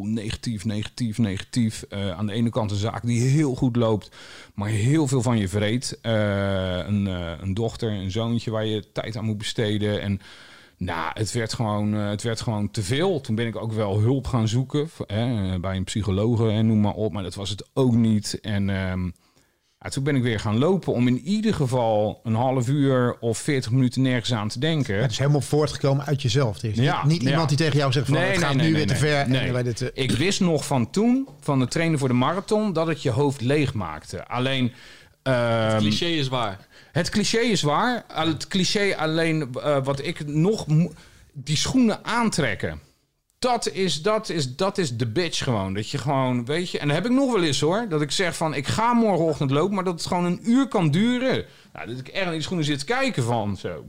negatief, negatief, negatief. Eh, aan de ene kant een zaak die heel goed loopt, maar heel veel van je vreet. Eh, een, eh, een dochter, een zoontje waar je tijd aan moet besteden. En nou, het werd, gewoon, het werd gewoon te veel. Toen ben ik ook wel hulp gaan zoeken bij een psycholoog en noem maar op. Maar dat was het ook niet. En... Ehm, ja, toen ben ik weer gaan lopen om in ieder geval een half uur of 40 minuten nergens aan te denken. Het is helemaal voortgekomen uit jezelf. Dus ja, niet, iemand die tegen jou zegt van nee, het gaat nu weer te ver. En dit, uh... Ik wist nog van toen, van het trainen voor de marathon, dat het je hoofd leeg maakte. Alleen... Uh, het cliché is waar. Het cliché is waar. Het cliché alleen uh, wat ik nog... Die schoenen aantrekken dat is, dat is, dat is de bitch gewoon. Dat je gewoon, weet je... En dat heb ik nog wel eens hoor. Dat ik zeg van, ik ga morgenochtend lopen... maar dat het gewoon een uur kan duren. Nou, dat ik echt in die schoenen zit kijken van zo.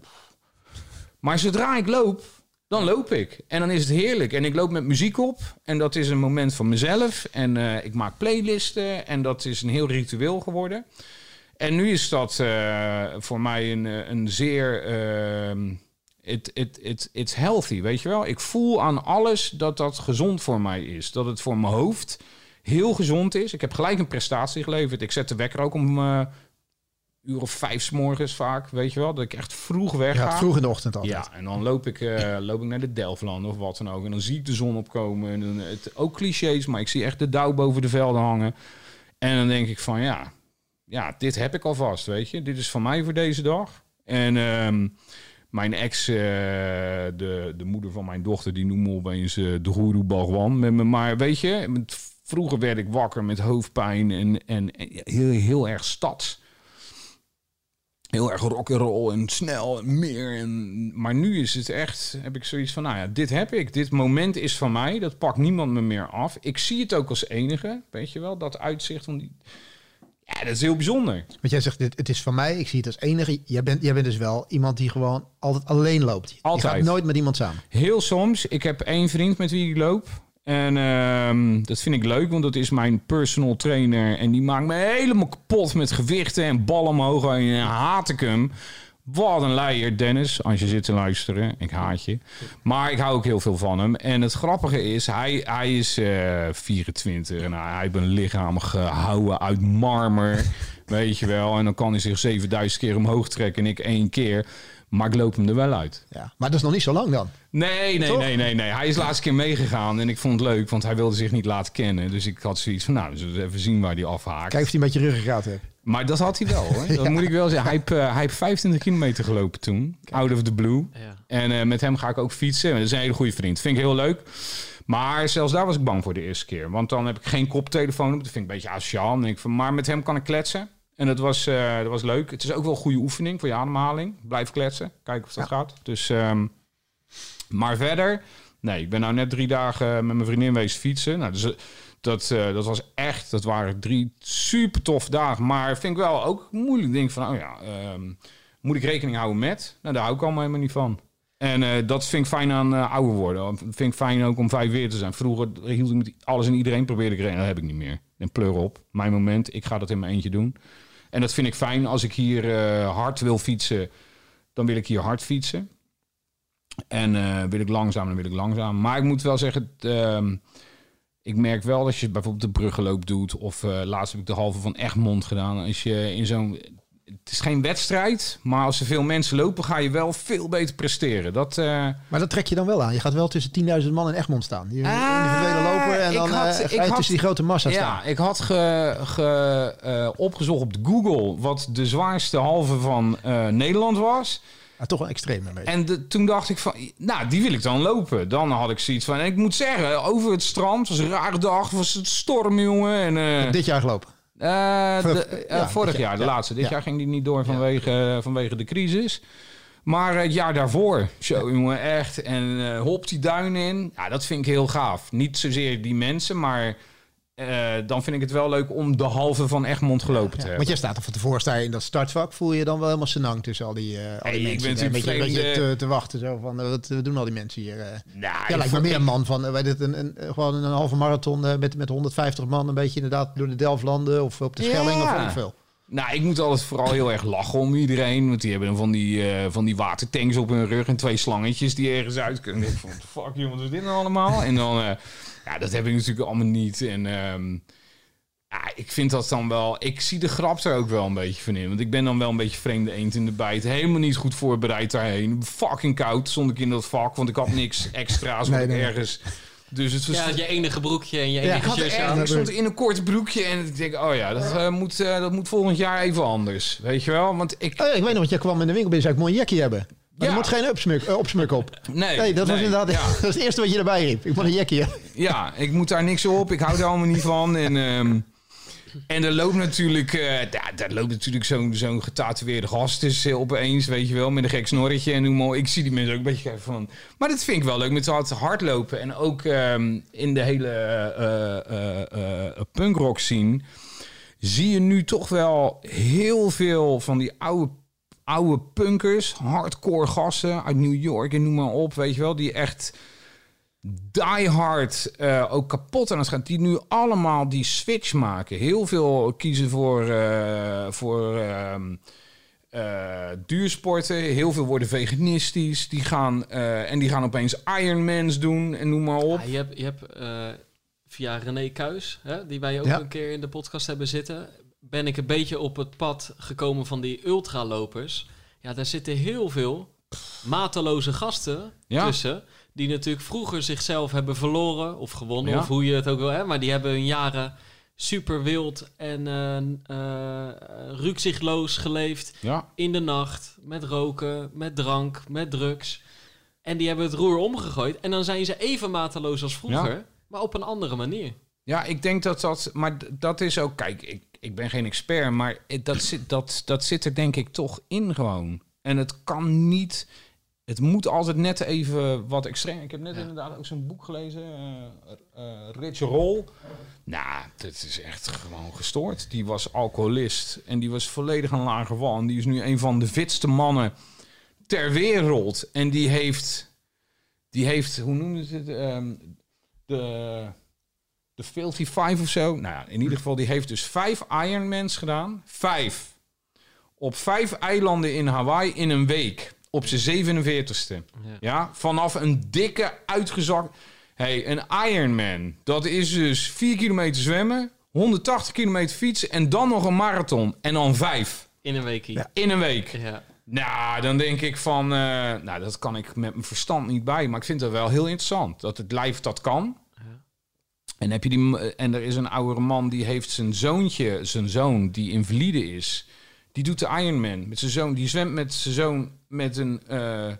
Maar zodra ik loop, dan loop ik. En dan is het heerlijk. En ik loop met muziek op. En dat is een moment van mezelf. En uh, ik maak playlisten. En dat is een heel ritueel geworden. En nu is dat uh, voor mij een, eh, een zeer... Uh, it, it, it, it's healthy, weet je wel. Ik voel aan alles dat dat gezond voor mij is. Dat het voor mijn hoofd heel gezond is. Ik heb gelijk een prestatie geleverd. Ik zet de wekker ook om uh, uur of vijf s morgens vaak, weet je wel. Dat ik echt vroeg weg ga. vroeg in de ochtend altijd. Ja, en dan loop ik, uh, loop ik naar de Delftland of wat dan ook. En dan zie ik de zon opkomen. En dan, het, ook clichés, maar ik zie echt de dauw boven de velden hangen. En dan denk ik van, ja, ja, dit heb ik alvast, weet je. Dit is van mij voor deze dag. En... Um, mijn ex, uh, de, de moeder van mijn dochter, die noemt me opeens uh, de Guru Bhagwan met me. Maar weet je, vroeger werd ik wakker met hoofdpijn en, en, heel, heel erg stads. Heel erg rock and roll en snel en meer. En, maar nu is het echt, heb ik zoiets van, nou ja, dit heb ik. Dit moment is van mij. Dat pakt niemand me meer af. Ik zie het ook als enige, weet je wel. Dat uitzicht van die ja, dat is heel bijzonder. Want jij zegt, dit, het is van mij, ik zie het als enige. Jij bent, jij bent dus wel iemand die gewoon altijd alleen loopt. Altijd. Je gaat nooit met iemand samen. Heel soms. Ik heb één vriend met wie ik loop. En uh, dat vind ik leuk, want dat is mijn personal trainer. En die maakt me helemaal kapot met gewichten en ballen omhoog. En haat ik hem. Wat een leier, Dennis, als je zit te luisteren. Ik haat je. Maar ik hou ook heel veel van hem. En het grappige is, hij, hij is uh, eh, 24 en hij heeft een lichaam gehouden uit marmer. weet je wel. En dan kan hij zich 7000 keer omhoog trekken en ik één keer. Maar ik loop hem er wel uit. Ja, maar dat is nog niet zo lang dan. Nee, nee, nee, nee, nee. Hij is de laatste keer meegegaan en ik vond het leuk, want hij wilde zich niet laten kennen. Dus ik had zoiets van, nou, we zullen even zien waar hij afhaakt. Kijk of hij met je ruggengraat heeft. Maar dat had hij wel hoor. Dat moet ik wel zeggen. Hij heeft, uh, hij heeft 25 kilometer gelopen toen. Out of the blue. Ja. En uh, met hem ga ik ook fietsen. Dat is een hele goede vriend. Vind ik heel leuk. Maar zelfs daar was ik bang voor de eerste keer. Want dan heb ik geen koptelefoon op. Dat vind ik een beetje asociaal. Ik van, maar met hem kan ik kletsen. En dat was, uh, dat was leuk. Het is ook wel een goede oefening voor je ademhaling. Blijf kletsen. Kijken of dat ja. gaat. Dus, um, maar verder... Nee, ik ben nou net drie dagen met mijn vriendin wezen fietsen. Nou, dus dat, uh, dat was echt, dat waren drie super tof dagen. Maar vind ik wel ook moeilijk. Denk van, oh ja, um, moet ik rekening houden met? Nou, daar hou ik allemaal helemaal niet van. En uh, dat vind ik fijn aan uh, ouder worden. Vind ik fijn ook om vijf weer te zijn. Vroeger hield ik met alles en iedereen, probeerde ik rekening. Dat heb ik niet meer. En pleur op. Mijn moment, ik ga dat in mijn eentje doen. En dat vind ik fijn. Als ik hier hard wil fietsen, dan wil ik hier hard fietsen. En wil ik langzaam, dan wil ik langzaam. Maar ik moet wel zeggen... Ehm, ik merk wel dat je bijvoorbeeld de bruggenloop doet. Of uh, laatst heb ik de halve van Egmond gedaan. Als je in zo'n. Het is geen wedstrijd, maar als er veel mensen lopen, ga je wel veel beter presteren. Dat, uh... Maar dat trek je dan wel aan. Je gaat wel tussen 10.000 man in Egmond staan. Je ah, individuele lopen en dan had, uh, had, tussen die grote massa ja, staan. Ik had ge, ge, opgezocht op Google wat de zwaarste halve van Nederland was. Maar toch een extreem. En de, toen dacht ik van, nou, die wil ik dan lopen. Dan had ik zoiets van, en ik moet zeggen, over het strand, was een rare dag, was het storm, jongen. En, uh, dit jaar gelopen? Uh, de, uh, ja, vorig jaar, de laatste. Dit jaar ging die niet door vanwege, vanwege de crisis. Maar het jaar daarvoor, zo jongen, echt. En hop die duin in. Ja, dat vind ik heel gaaf. Niet zozeer die mensen, maar eh, dan vind ik het wel leuk om de halve van Egmond gelopen te Ja, hebben. want jij staat er van tevoren sta je in dat startvak. Voel je je dan wel helemaal senang tussen al die, eh al Hey, die ik mensen? ben Een beetje, natuurlijk een beetje vreemde- te, te wachten. Zo van, eh, wat, doen al die mensen hier? Nou, ja, lijkt me ik- meer een man van, weet het, een, een, gewoon een halve marathon met, met 150 man. Een beetje inderdaad door de Delflanden of op de Schelling Ja. of ik veel. Nou, ik moet altijd vooral heel erg lachen om iedereen. Want die hebben dan van die, eh, van die watertanks op hun rug en twee slangetjes die ergens uit kunnen. Ik denk van, fuck jongens, wat is dit nou allemaal? En dan, eh, ja, dat heb ik natuurlijk allemaal niet. En ehm, ja, ik vind dat dan wel, ik zie de grap er ook wel een beetje van in. Want ik ben dan wel een beetje vreemde eend in de bijt. Helemaal niet goed voorbereid daarheen. Fucking koud stond ik in dat vak, want ik had niks extra's nee. ergens... Dus het was Ja, je enige broekje en je Ja, enige ik, had shirtje echt, aan. ik stond in een kort broekje en ik denk, oh ja, dat, eh, moet, eh, dat moet volgend jaar even anders. Weet je wel? Want ik... Oh, ik weet nog, want jij kwam in de winkel binnen en zei ik moet een jackie hebben. Maar Ja. er moet geen opsmuk, eh, opsmuk op. Nee, Nee, dat was inderdaad Ja, dat is het eerste wat je erbij riep. Ik moet een jackie hebben. ja, ik moet daar niks op. Ik hou er allemaal niet van. En, ehm, en er loopt natuurlijk, eh ja, daar loopt natuurlijk zo'n zo'n getatoeëerde gast dus opeens, weet je wel, met een gek snorretje. En hoe mooi. Ik zie die mensen ook een beetje van. Maar dat vind ik wel leuk met het hardlopen. En ook ehm, in de hele eh, punkrock scene zie je nu toch wel heel veel van die oude, oude punkers, hardcore gasten uit New York en noem maar op, weet je wel, die echt die hard eh, ook kapot aan het gaan, die nu allemaal die switch maken. Heel veel kiezen voor, eh, voor ehm, eh, duursporten, heel veel worden veganistisch, die gaan, en die gaan opeens Ironmans doen en noem maar op. Ja, je hebt, je hebt via René Kuis, hè, die wij ook Ja. een keer in de podcast hebben zitten, ben ik een beetje op het pad gekomen van die ultralopers. Ja, daar zitten heel veel mateloze gasten Ja. tussen. Die natuurlijk vroeger zichzelf hebben verloren of gewonnen, Ja. of hoe je het ook wil. Hè, maar die hebben hun jaren super wild en eh, rukzichtloos geleefd. Ja, In de nacht, met roken, met drank, met drugs. En die hebben het roer omgegooid. En dan zijn ze even mateloos als vroeger, maar op een andere manier. Ja, ik denk dat dat... Maar dat is ook... Kijk, ik, ik ben geen expert, maar dat zit, dat, dat zit er denk ik toch in gewoon. En het kan niet... Het moet altijd net even wat extreem. Ik heb net Ja. inderdaad ook zo'n boek gelezen. eh eh, Rich Roll. Nou, dat is echt gewoon gestoord. Die was alcoholist. En die was volledig een lage wal. En die is nu een van de fitste mannen ter wereld. En die heeft... Die heeft, hoe noemde ze het? Ehm, de de Filthy Five of zo. Nou ja, in ieder geval, die heeft dus vijf Ironmans gedaan. Vijf. Op vijf eilanden in Hawaii in een week. Op zijn 47ste. Ja. Ja, vanaf een dikke uitgezakt... hey, een Ironman. Dat is dus 4 kilometer zwemmen, 180 kilometer fietsen en dan nog een marathon. En dan vijf. In een weekie. Ja. In een week. Ja. Nou, dan denk ik van... eh, nou, dat kan ik met mijn verstand niet bij. Maar ik vind het wel heel interessant. Dat het lijf dat kan. Ja. En, heb je die, en er is een oudere man die heeft zijn zoontje, zijn zoon, die invalide is. Die doet de Ironman met zijn zoon. Die zwemt met zijn zoon met een, eh,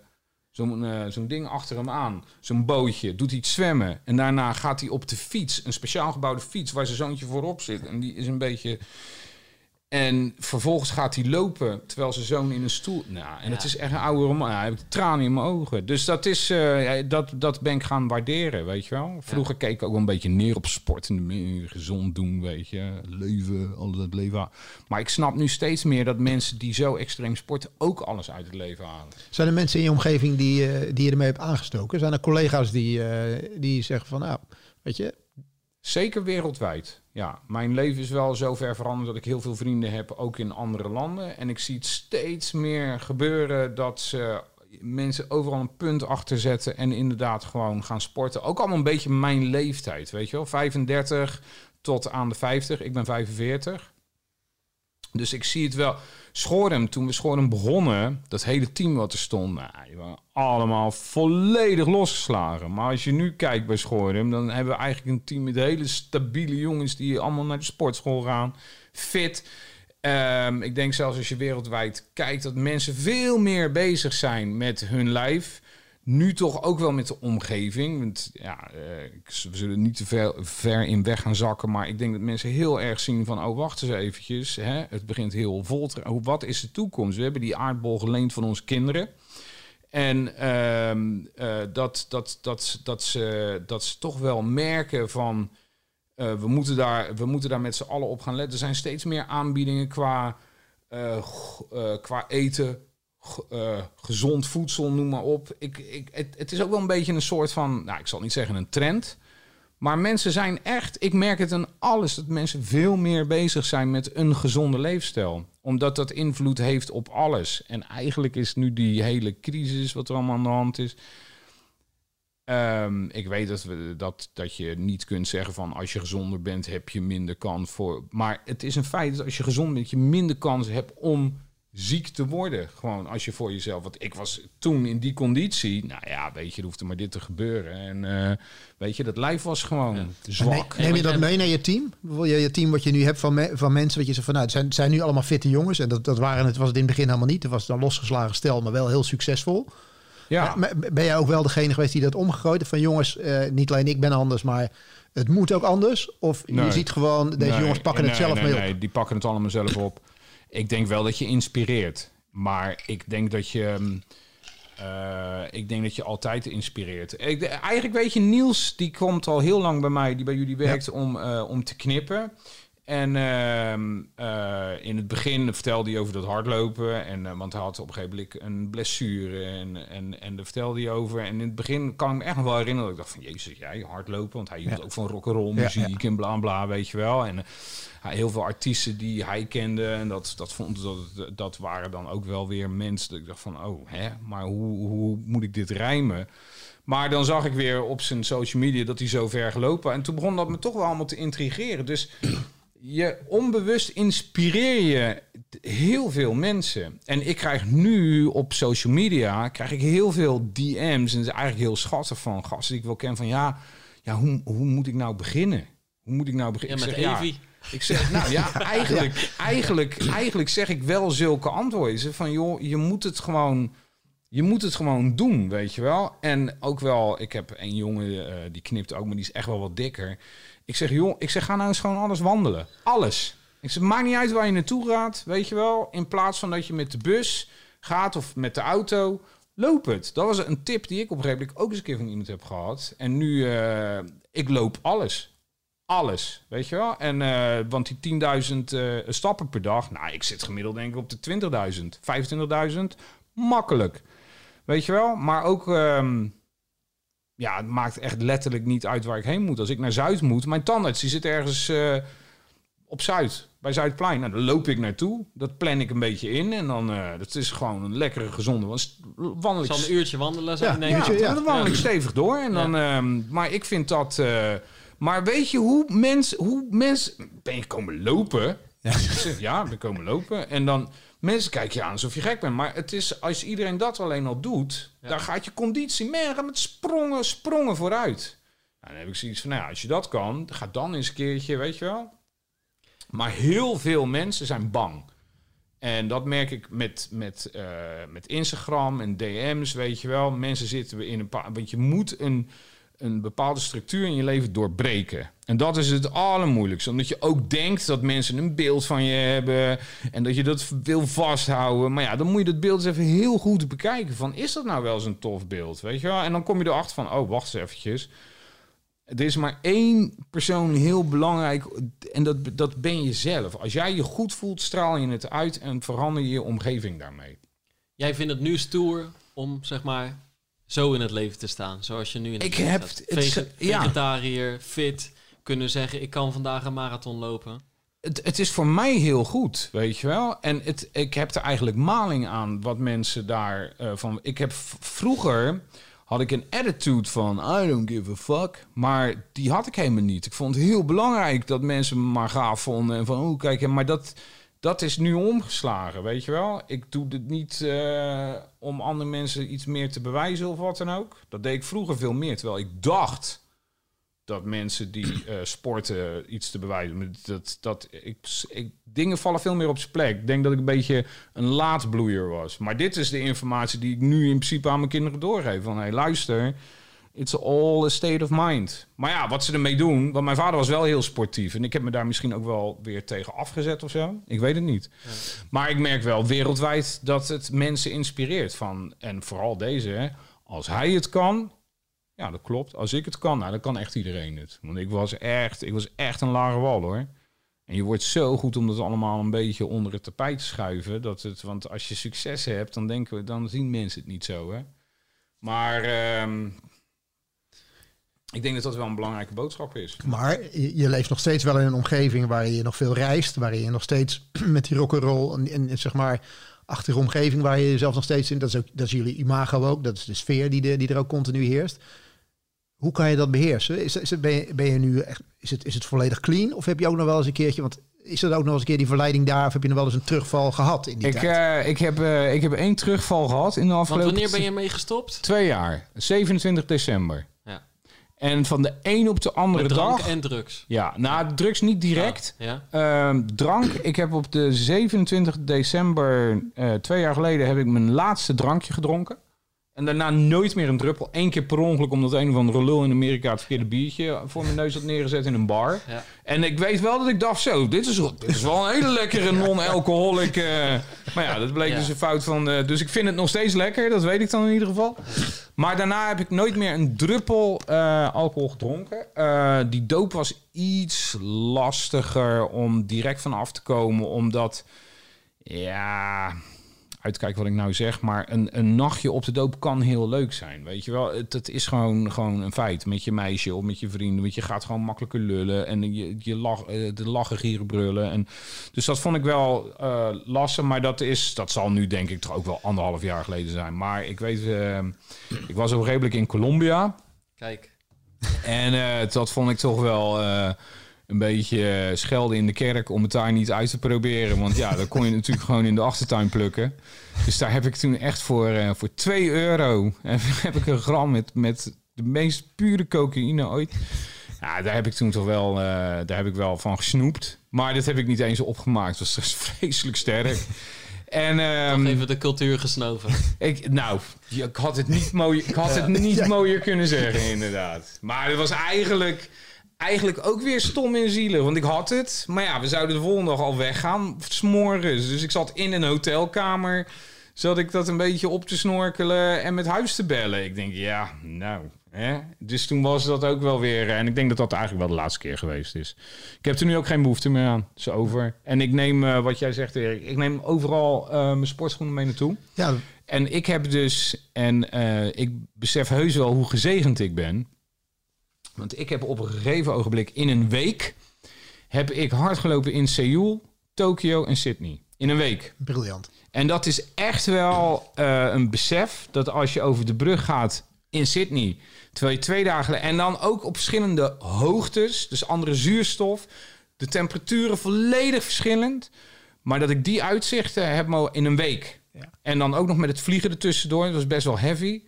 zo'n, ding achter hem aan. Zo'n bootje. Doet hij iets zwemmen. En daarna gaat hij op de fiets. Een speciaal gebouwde fiets waar zijn zoontje voorop zit. En die is een beetje... En vervolgens gaat hij lopen terwijl zijn zoon in een stoel... Nou, en Ja. het is echt een oude man. Hij heeft tranen in mijn ogen. Dus dat, is, eh, dat, dat ben ik gaan waarderen, weet je wel. Vroeger keek ik ook wel een beetje neer op sport. En gezond doen, weet je. Leven, al dat leven. Maar ik snap nu steeds meer dat mensen die zo extreem sporten... ook alles uit het leven halen. Zijn er mensen in je omgeving die, eh, die je ermee hebt aangestoken? Zijn er collega's die, eh, die zeggen van, nou, weet je, Zeker wereldwijd. Ja, mijn leven is wel zo ver veranderd dat ik heel veel vrienden heb, ook in andere landen. En ik zie het steeds meer gebeuren dat ze mensen overal een punt achter zetten en inderdaad gewoon gaan sporten. Ook allemaal een beetje mijn leeftijd, weet je wel. 35 tot aan de 50. Ik ben 45. Dus ik zie het wel. Schorem, toen we Schorem begonnen, dat hele team wat er stond, nou, die waren allemaal volledig losgeslagen. Maar als je nu kijkt bij Schorem, dan hebben we eigenlijk een team met hele stabiele jongens die allemaal naar de sportschool gaan, fit. Ehm, ik denk zelfs als je wereldwijd kijkt dat mensen veel meer bezig zijn met hun lijf. Nu toch ook wel met de omgeving. Want ja, eh, we zullen niet te ver, ver in weg gaan zakken. Maar ik denk dat mensen heel erg zien van... oh, wacht eens eventjes. Hè? Het begint heel vol te... Oh, wat is de toekomst? We hebben die aardbol geleend van onze kinderen. En ehm, eh, dat, dat, dat, dat, ze, dat ze toch wel merken van... eh, we, moeten daar, we moeten daar met z'n allen op gaan letten. Er zijn steeds meer aanbiedingen qua, qua eten, eh, gezond voedsel, noem maar op. Ik, ik, het, het is ook wel een beetje een soort van, nou, ik zal niet zeggen een trend. Maar mensen zijn echt, ik merk het aan alles, dat mensen veel meer bezig zijn met een gezonde leefstijl. Omdat dat invloed heeft op alles. En eigenlijk is nu die hele crisis wat er allemaal aan de hand is. Ehm, ik weet dat, we, dat, dat je niet kunt zeggen van als je gezonder bent heb je minder kans voor. Maar het is een feit dat als je gezond bent je minder kans hebt om ziek te worden. Gewoon als je voor jezelf. Want ik was toen in die conditie. Nou ja, weet je, er hoefde maar dit te gebeuren. En eh, weet je, dat lijf was gewoon zwak. ne- neem je dat mee naar je team? Bijvoorbeeld je, je team wat je nu hebt van, me- van mensen, wat je zegt van, nou, het zijn, zijn nu allemaal fitte jongens. En dat, dat waren het was het in het begin helemaal niet. Het was dan losgeslagen stel, maar wel heel succesvol. Ja, Maar Ben jij ook wel degene geweest die dat omgegooid heeft van jongens, eh, niet alleen ik ben anders, maar het moet ook anders? Of je Nee. ziet gewoon, deze Nee, jongens pakken nee, het zelf nee, mee op? Nee, die pakken het allemaal zelf op. Ik denk wel dat je inspireert. Maar ik denk dat je... mm, eh, ik denk dat je altijd inspireert. Ik, eigenlijk weet je, Niels, die komt al heel lang bij mij, die bij jullie werkt, om, eh, om te knippen. En ehm, eh, in het begin vertelde hij over dat hardlopen. En, eh, want hij had op een gegeven moment een blessure. En, en, en daar vertelde hij over. En in het begin kan ik me echt nog wel herinneren dat ik dacht van... Jezus, jij hardlopen? Want hij hield Ja. ook van rock'n'roll muziek en bla bla, weet je wel. En eh, heel veel artiesten die hij kende. En dat, dat, vond, dat, dat waren dan ook wel weer mensen. Dat ik dacht van, oh, hè? Maar hoe, hoe moet ik dit rijmen? Maar dan zag ik weer op zijn social media dat hij zo ver gelopen. En toen begon dat me toch wel allemaal te intrigeren. Dus je onbewust inspireer je heel veel mensen. En ik krijg nu op social media krijg ik heel veel DM's. En het is eigenlijk heel schattig van gasten die ik wel ken. Van ja, ja hoe, hoe moet ik nou beginnen? Hoe moet ik nou Ja, beginnen? met Ik zeg, ja, ik zeg, nou ja, eigenlijk, Eigenlijk, eigenlijk zeg ik wel zulke antwoorden. Ze Van joh, je moet het gewoon, je moet het gewoon doen, weet je wel. En ook wel, ik heb een jongen eh, die knipt ook, maar die is echt wel wat dikker. Ik zeg joh, ik zeg ga nou eens gewoon alles wandelen, alles. Ik zeg maakt niet uit waar je naartoe gaat, weet je wel. In plaats van dat je met de bus gaat of met de auto. Loop het. Dat was een tip die ik op een gegeven moment ook eens een keer van iemand heb gehad. En nu, eh, ik loop alles. Alles, weet je wel? En, eh, want die 10.000 eh, stappen per dag, nou, ik zit gemiddeld denk ik op de 20.000, 25.000, makkelijk. Weet je wel? Maar ook, ehm, ja, het maakt echt letterlijk niet uit waar ik heen moet. Als ik naar Zuid moet, mijn tandarts, die zit ergens eh, op Zuid, bij Zuidplein. Nou, daar loop ik naartoe. Dat plan ik een beetje in. En dan, eh dat is gewoon een lekkere, gezonde want wandel ik zal een uurtje wandelen zijn, Ja, ik. uurtje, ja. dan wandel ik stevig door. En dan, ehm, maar ik vind dat... eh, maar weet je hoe mensen... Hoe mensen ben je komen lopen? Ja. Ja, ben komen lopen. En dan... Mensen kijken je aan alsof je gek bent. Maar het is, als iedereen dat alleen al doet... dan gaat je conditie... Gaat met sprongen, sprongen vooruit. Nou, dan heb ik zoiets van... Nou ja, als je dat kan... ga dan eens een keertje, weet je wel. Maar heel veel mensen zijn bang. En dat merk ik met, met, eh, met Instagram en DM's, weet je wel. Mensen zitten in een paar... Want je moet een, een bepaalde structuur in je leven doorbreken. En dat is het allermoeilijkste. Omdat je ook denkt dat mensen een beeld van je hebben... en dat je dat wil vasthouden. Maar ja, dan moet je dat beeld eens even heel goed bekijken. Van, is dat nou wel eens een tof beeld, weet je wel? En dan kom je erachter van, oh, wacht eens eventjes... Er is maar één persoon heel belangrijk en dat, dat ben je zelf. Als jij je goed voelt, straal je het uit en verander je je omgeving daarmee. Jij vindt het nu stoer om, zeg maar, zo in het leven te staan. Zoals je nu in het Ik leven heb staat. het- ja. Vegetariër, fit, kunnen zeggen, ik kan vandaag een marathon lopen. Het, het is voor mij heel goed, weet je wel. En het, ik heb er eigenlijk maling aan wat mensen daar eh, van. Ik heb vroeger had ik een attitude van I don't give a fuck, maar die had ik helemaal niet. Ik vond het heel belangrijk dat mensen me maar gaaf vonden en van oh kijk, maar dat dat is nu omgeslagen, weet je wel. Ik doe dit niet eh, om andere mensen iets meer te bewijzen of wat dan ook. Dat deed ik vroeger veel meer, terwijl ik dacht dat mensen die eh, sporten iets te bewijzen. Dat, dat, ik, ik, dingen vallen veel meer op zijn plek. Ik denk dat ik een beetje een laatbloeier was. Maar dit is de informatie die ik nu in principe aan mijn kinderen doorgeef. Van, hey, luister, it's all a state of mind. Maar ja, wat ze ermee doen... Want mijn vader was wel heel sportief. En ik heb me daar misschien ook wel weer tegen afgezet of zo. Ik weet het niet. Maar ik merk wel wereldwijd dat het mensen inspireert. Van, en vooral deze, hè, als hij het kan... Ja, dat klopt. Als ik het kan, nou, dan kan echt iedereen het. Want ik was echt, ik was echt een lage wal hoor. En je wordt zo goed om dat allemaal een beetje onder het tapijt te schuiven. Dat het, want als je succes hebt, dan denken we, dan zien mensen het niet zo. Hè? Maar ehm, ik denk dat dat wel een belangrijke boodschap is. Maar je, leeft nog steeds wel in een omgeving waar je nog veel reist, waar je nog steeds met die rock'n'roll en, zeg maar achtige omgeving waar je jezelf nog steeds in. Dat is ook dat is jullie imago ook. Dat is de sfeer die, die er ook continu heerst. Hoe kan je dat beheersen? Is, is het, ben, je, ben je nu echt, is het, is het volledig clean? Of heb je ook nog wel eens een keertje, want is er ook nog eens een keer die verleiding daar? Of heb je nog wel eens een terugval gehad in die Ik, tijd? eh, ik, heb, eh, ik heb één terugval gehad in de Want afgelopen wanneer ben je mee gestopt? twee jaar. 27 december. Ja. En van de een op de andere Met drank dag... en drugs. Ja, nou, drugs niet direct. Ja. Ehm, drank. Ik heb op de 27 december, eh, twee jaar geleden, heb ik mijn laatste drankje gedronken. En daarna nooit meer een druppel. Eén keer per ongeluk, omdat een of andere lul in Amerika het verkeerde biertje voor mijn neus had neergezet in een bar. Ja. En ik weet wel dat ik dacht, zo, dit is, dit is wel een hele lekkere non-alcoholic. eh. maar ja, dat bleek Ja. dus een fout van... eh, dus ik vind het nog steeds lekker, dat weet ik dan in ieder geval. Maar daarna heb ik nooit meer een druppel eh, alcohol gedronken. Die doop was iets lastiger om direct van af te komen, omdat... Ja, uitkijken wat ik nou zeg, maar een, een nachtje op de doop kan heel leuk zijn. Weet je wel, het, het is gewoon, gewoon een feit. Met je meisje of met je vrienden, want je gaat gewoon makkelijker lullen en je, je lach, eh, de lachen, gieren, brullen. En, dus dat vond ik wel eh, lastig, maar dat, is, dat zal nu denk ik toch ook wel anderhalf jaar geleden zijn. Maar ik weet, eh, ik was op een in Colombia. Kijk. En dat vond ik toch wel een beetje eh, schelden in de kerk om het daar niet uit te proberen. Want ja, dan kon je natuurlijk gewoon in de achtertuin plukken. Dus daar heb ik toen echt voor, eh, voor 2 euro heb, ik een gram met, met de meest pure cocaïne ooit. Ja, daar heb ik toen toch wel, eh, daar heb ik wel van gesnoept. Maar dat heb ik niet eens opgemaakt. Het was dus vreselijk sterk. En, ehm, Nog even de cultuur gesnoven. ik, nou, ik had het niet, mooi, ik had het niet mooier kunnen zeggen, inderdaad. Maar het was eigenlijk, eigenlijk ook weer stom in zielen. Want ik had het, maar ja, we zouden de volgende dag al weggaan, s'morgens. Dus ik zat in een hotelkamer, zat ik dat een beetje op te snorkelen en met huis te bellen. Ik denk, ja, nou, hè. Dus toen was dat ook wel weer, en ik denk dat dat eigenlijk wel de laatste keer geweest is. Ik heb er nu ook geen behoefte meer aan, is over. En ik neem, eh, wat jij zegt Erik, ik neem overal eh, mijn sportschoenen mee naartoe. Ja, En ik heb dus, en eh, ik besef heus wel hoe gezegend ik ben. Want ik heb op een gegeven ogenblik in een week, heb ik hard gelopen in Seoul, Tokio en Sydney. In een week. briljant. En dat is echt wel eh, een besef dat als je over de brug gaat in Sydney, terwijl je twee dagen en dan ook op verschillende hoogtes, dus andere zuurstof, de temperaturen volledig verschillend, maar dat ik die uitzichten heb in een week. Ja. En dan ook nog met het vliegen ertussendoor, dat was best wel heavy.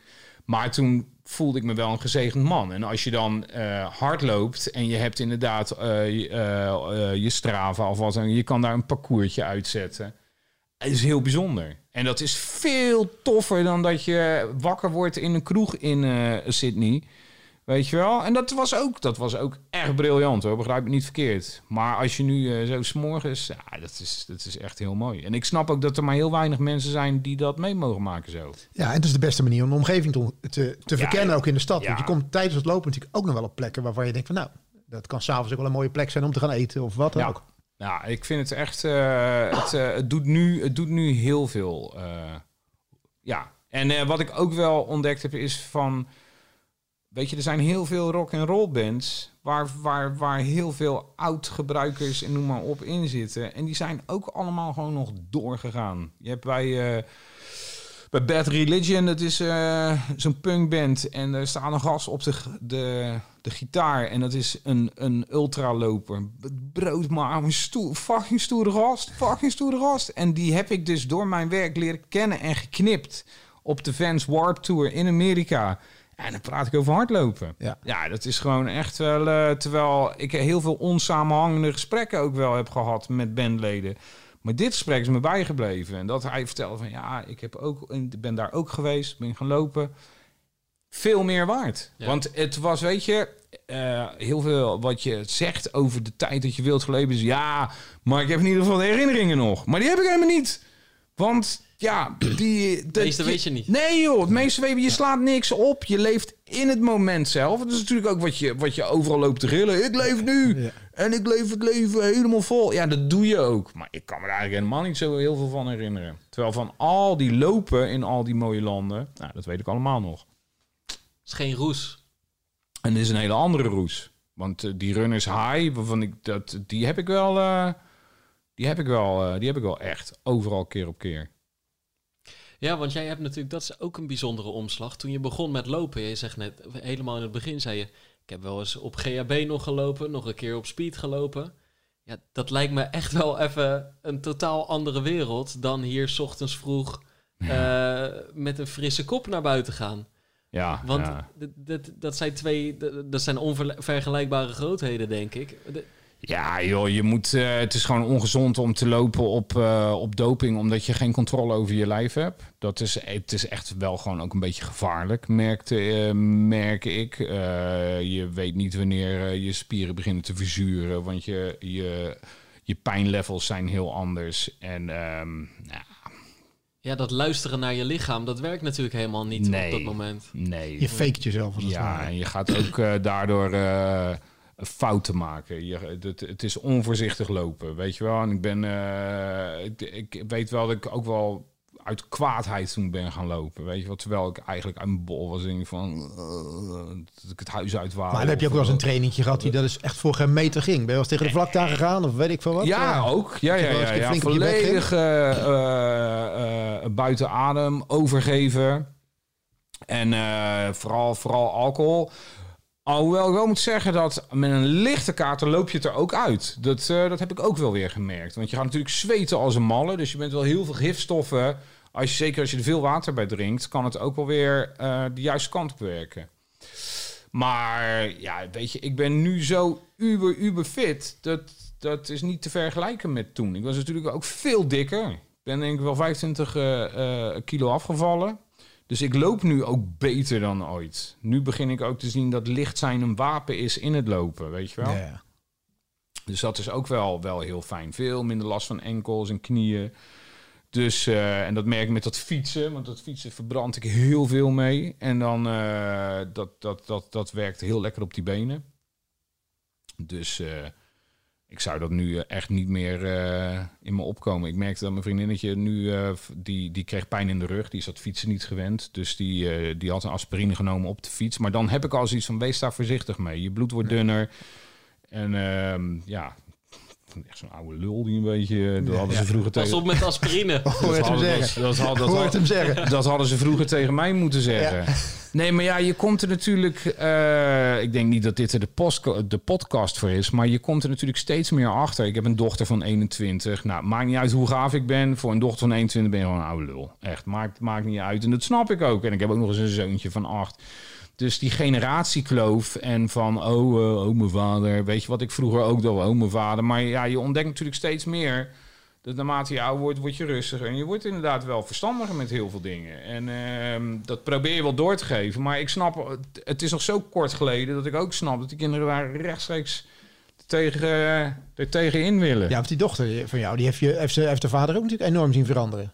Maar toen voelde ik me wel een gezegend man. En als je dan eh, hard loopt en je hebt inderdaad eh, eh, je Strava of wat dan, je kan daar een parcoursje uitzetten. Het is heel bijzonder. En dat is veel toffer dan dat je wakker wordt in een kroeg in Sydney. Weet je wel? En dat was ook, dat was ook echt briljant hoor. Begrijp me niet verkeerd. Maar als je nu eh, zo s'morgens... Ja, dat is, dat is echt heel mooi. En ik snap ook dat er maar heel weinig mensen zijn die dat mee mogen maken zo. Ja, en het is de beste manier om de omgeving te, te, verkennen, ja. ook in de stad. Ja. Want je komt tijdens het lopen natuurlijk ook nog wel op plekken waarvan je denkt van nou, dat kan s'avonds ook wel een mooie plek zijn om te gaan eten of wat dan Ja. ook. Ja, ik vind het echt... eh, het, eh, het, doet nu, het doet nu heel veel. ja. En wat ik ook wel ontdekt heb is van... Weet je, er zijn heel veel rock and roll bands waar, waar, waar heel veel oud-gebruikers en noem maar op in zitten. En die zijn ook allemaal gewoon nog doorgegaan. Je hebt bij, eh, bij Bad Religion, dat is eh, zo'n punkband. En er staat een gast op de, de, de gitaar. En dat is een, een ultraloper. Broodmaar, een stoer, fucking stoere gast. Fucking stoere gast. En die heb ik dus door mijn werk leren kennen en geknipt. Op de Vans Warp Tour in Amerika. En dan praat ik over hardlopen. Ja. Ja, dat is gewoon echt wel... eh, terwijl ik heel veel onsamenhangende gesprekken ook wel heb gehad met bandleden. Maar dit gesprek is me bijgebleven. En dat hij vertelde van... Ja, ik heb ook, ik ben daar ook geweest. Ben gaan lopen. Veel meer waard. Ja. Want het was, weet je... eh, heel veel wat je zegt over de tijd dat je wilt geleven is... Ja, maar ik heb in ieder geval de herinneringen nog. Maar die heb ik helemaal niet. Want ja, die... Het meeste weet je niet. Nee joh, het meeste weet je. Je slaat niks op. Je leeft in het moment zelf. Dat is natuurlijk ook wat je, wat je overal loopt te gillen. Ik leef nu. Ja. En ik leef het leven helemaal vol. Ja, dat doe je ook. Maar ik kan me daar eigenlijk helemaal niet zo heel veel van herinneren. Terwijl van al die lopen in al die mooie landen... Nou, dat weet ik allemaal nog. Het is geen roes. En dit is een hele andere roes. Want eh, die runners high, waarvan ik dat, die heb ik wel, eh, die heb ik wel, eh, die heb ik wel echt overal keer op keer. Ja, want jij hebt natuurlijk, dat is ook een bijzondere omslag. Toen je begon met lopen, je zegt net, helemaal in het begin zei je, ik heb wel eens op GHB nog gelopen, nog een keer op speed gelopen. Ja, dat lijkt me echt wel even een totaal andere wereld dan hier 's ochtends vroeg eh, met een frisse kop naar buiten gaan. Ja, Want ja. dat, dat, zijn twee, dat dat zijn onvergelijkbare grootheden, denk ik. De- ja joh, je moet, eh, het is gewoon ongezond om te lopen op, eh, op doping, omdat je geen controle over je lijf hebt. Dat is, het is echt wel gewoon ook een beetje gevaarlijk, merkte, eh, merk ik. Eh, je weet niet wanneer je spieren beginnen te verzuren, want je, je, je pijnlevels zijn heel anders. En ehm, ja, ja, dat luisteren naar je lichaam, dat werkt natuurlijk helemaal niet op dat moment. nee. Je faked jezelf als het Ja, en je gaat ook eh, daardoor eh, fouten maken. Je, het, het is onvoorzichtig lopen, weet je wel. En ik ben, eh, ik, ik weet wel dat ik ook wel uit kwaadheid toen ben gaan lopen, weet je wel. Terwijl ik eigenlijk uit mijn bol was en van eh, dat ik het huis uit. Maar dan heb je ook wel eens een trainingje gehad die dat is echt voor geen meter ging. Ben je wel eens tegen de vlakte aangegaan of weet ik veel wat? Ja, Eh, ook. Ja, ja, ja, ja. Volledig eh, eh, eh, buiten adem, overgeven. En eh, vooral, vooral alcohol. Alhoewel ik wel moet zeggen dat met een lichte kater loop je het er ook uit. Dat, eh, dat heb ik ook wel weer gemerkt. Want je gaat natuurlijk zweten als een malle. Dus je bent wel heel veel gifstoffen. Als je, zeker als je er veel water bij drinkt, kan het ook wel weer eh, de juiste kant op werken. Maar ja, weet je, ik ben nu zo uber, uber fit. Dat, dat is niet te vergelijken met toen. Ik was natuurlijk ook veel dikker. Ik ben denk ik wel 25 eh, kilo afgevallen. Dus ik loop nu ook beter dan ooit. Nu begin ik ook te zien dat licht zijn een wapen is in het lopen, weet je wel. Ja, ja. Dus dat is ook wel, wel heel fijn. Veel minder last van enkels en knieën. Dus, eh, en dat merk ik met dat fietsen. Want dat fietsen verbrand ik heel veel mee. En dan, eh, dat, dat, dat, dat werkt heel lekker op die benen. Dus eh, ik zou dat nu eh, echt niet meer eh, in me opkomen. Ik merkte dat mijn vriendinnetje nu, eh, die, die kreeg pijn in de rug. Die is dat fietsen niet gewend. Dus die, die had een aspirine genomen op de fiets. Maar dan heb ik al zoiets van, wees daar voorzichtig mee. Je bloed wordt dunner. En ehm, ja, echt zo'n oude lul die een beetje... Dat Ja, hadden ze vroeger Pas tegen... op met aspirine. Hem zeggen. dat, dat, dat, hem zeggen. dat hadden ze vroeger tegen mij moeten zeggen. Nee, maar ja, je komt er natuurlijk... eh, ik denk niet dat dit er de, postco- de podcast voor is... maar je komt er natuurlijk steeds meer achter. Ik heb een dochter van 21. Nou, maakt niet uit hoe gaaf ik ben. Voor een dochter van 21 ben je gewoon een oude lul. Echt, maakt, maakt niet uit. En dat snap ik ook. En ik heb ook nog eens een zoontje van 8. Dus die generatiekloof en van, oh, eh, oh, mijn vader. Weet je wat ik vroeger ook dacht, oh, mijn vader. Maar ja, je ontdekt natuurlijk steeds meer... dat naarmate je ouder wordt, word je rustiger. En je wordt inderdaad wel verstandiger met heel veel dingen. En ehm, dat probeer je wel door te geven. Maar ik snap, het- is nog zo kort geleden... dat ik ook snap dat die kinderen daar rechtstreeks tegen, eh, er willen. Ja, want die dochter van jou, die heeft, je, heeft, heeft de vader ook natuurlijk enorm zien veranderen.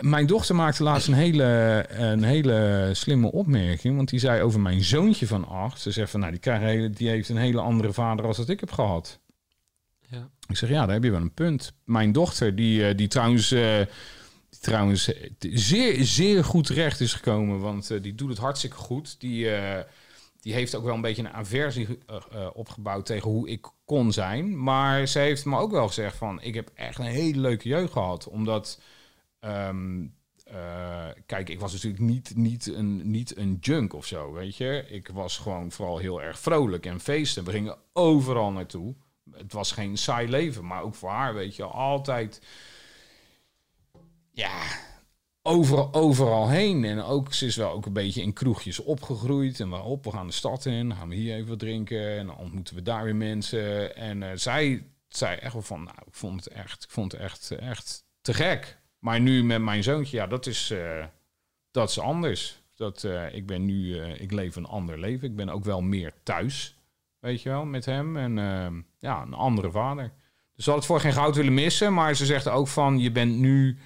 Mijn dochter maakte laatst een hele, een hele slimme opmerking. Want die zei over mijn zoontje van acht. Ze zegt van, nou, die, krijgt die heeft een hele andere vader als dat ik heb gehad. Ja. Ik zeg, ja, daar heb je wel een punt. Mijn dochter, die, eh, die trouwens, eh, die trouwens eh, zeer, zeer goed terecht is gekomen. Want die doet het hartstikke goed. Die, die heeft ook wel een beetje een aversie opgebouwd tegen hoe ik kon zijn. Maar ze heeft me ook wel gezegd van, ik heb echt een hele leuke jeugd gehad. Omdat... Ehm, eh, kijk, ik was natuurlijk niet, niet, een, niet een junk of zo, weet je. Ik was gewoon vooral heel erg vrolijk en feesten. We gingen overal naartoe. Het was geen saai leven, maar ook voor haar, weet je, altijd... Ja, overal, overal heen. En ook, ze is wel ook een beetje in kroegjes opgegroeid. En waarop, we gaan de stad in, gaan we hier even wat drinken. En dan ontmoeten we daar weer mensen. En eh, zij zei echt wel van, nou, ik vond het echt, ik vond het echt, echt te gek. Maar nu met mijn zoontje, ja, dat is, eh, dat is anders. Dat, eh, ik ben nu, eh, ik leef een ander leven. Ik ben ook wel meer thuis, weet je wel, met hem. En eh, ja, een andere vader. Dus ze had het voor geen goud willen missen. Maar ze zegt ook van, je bent nu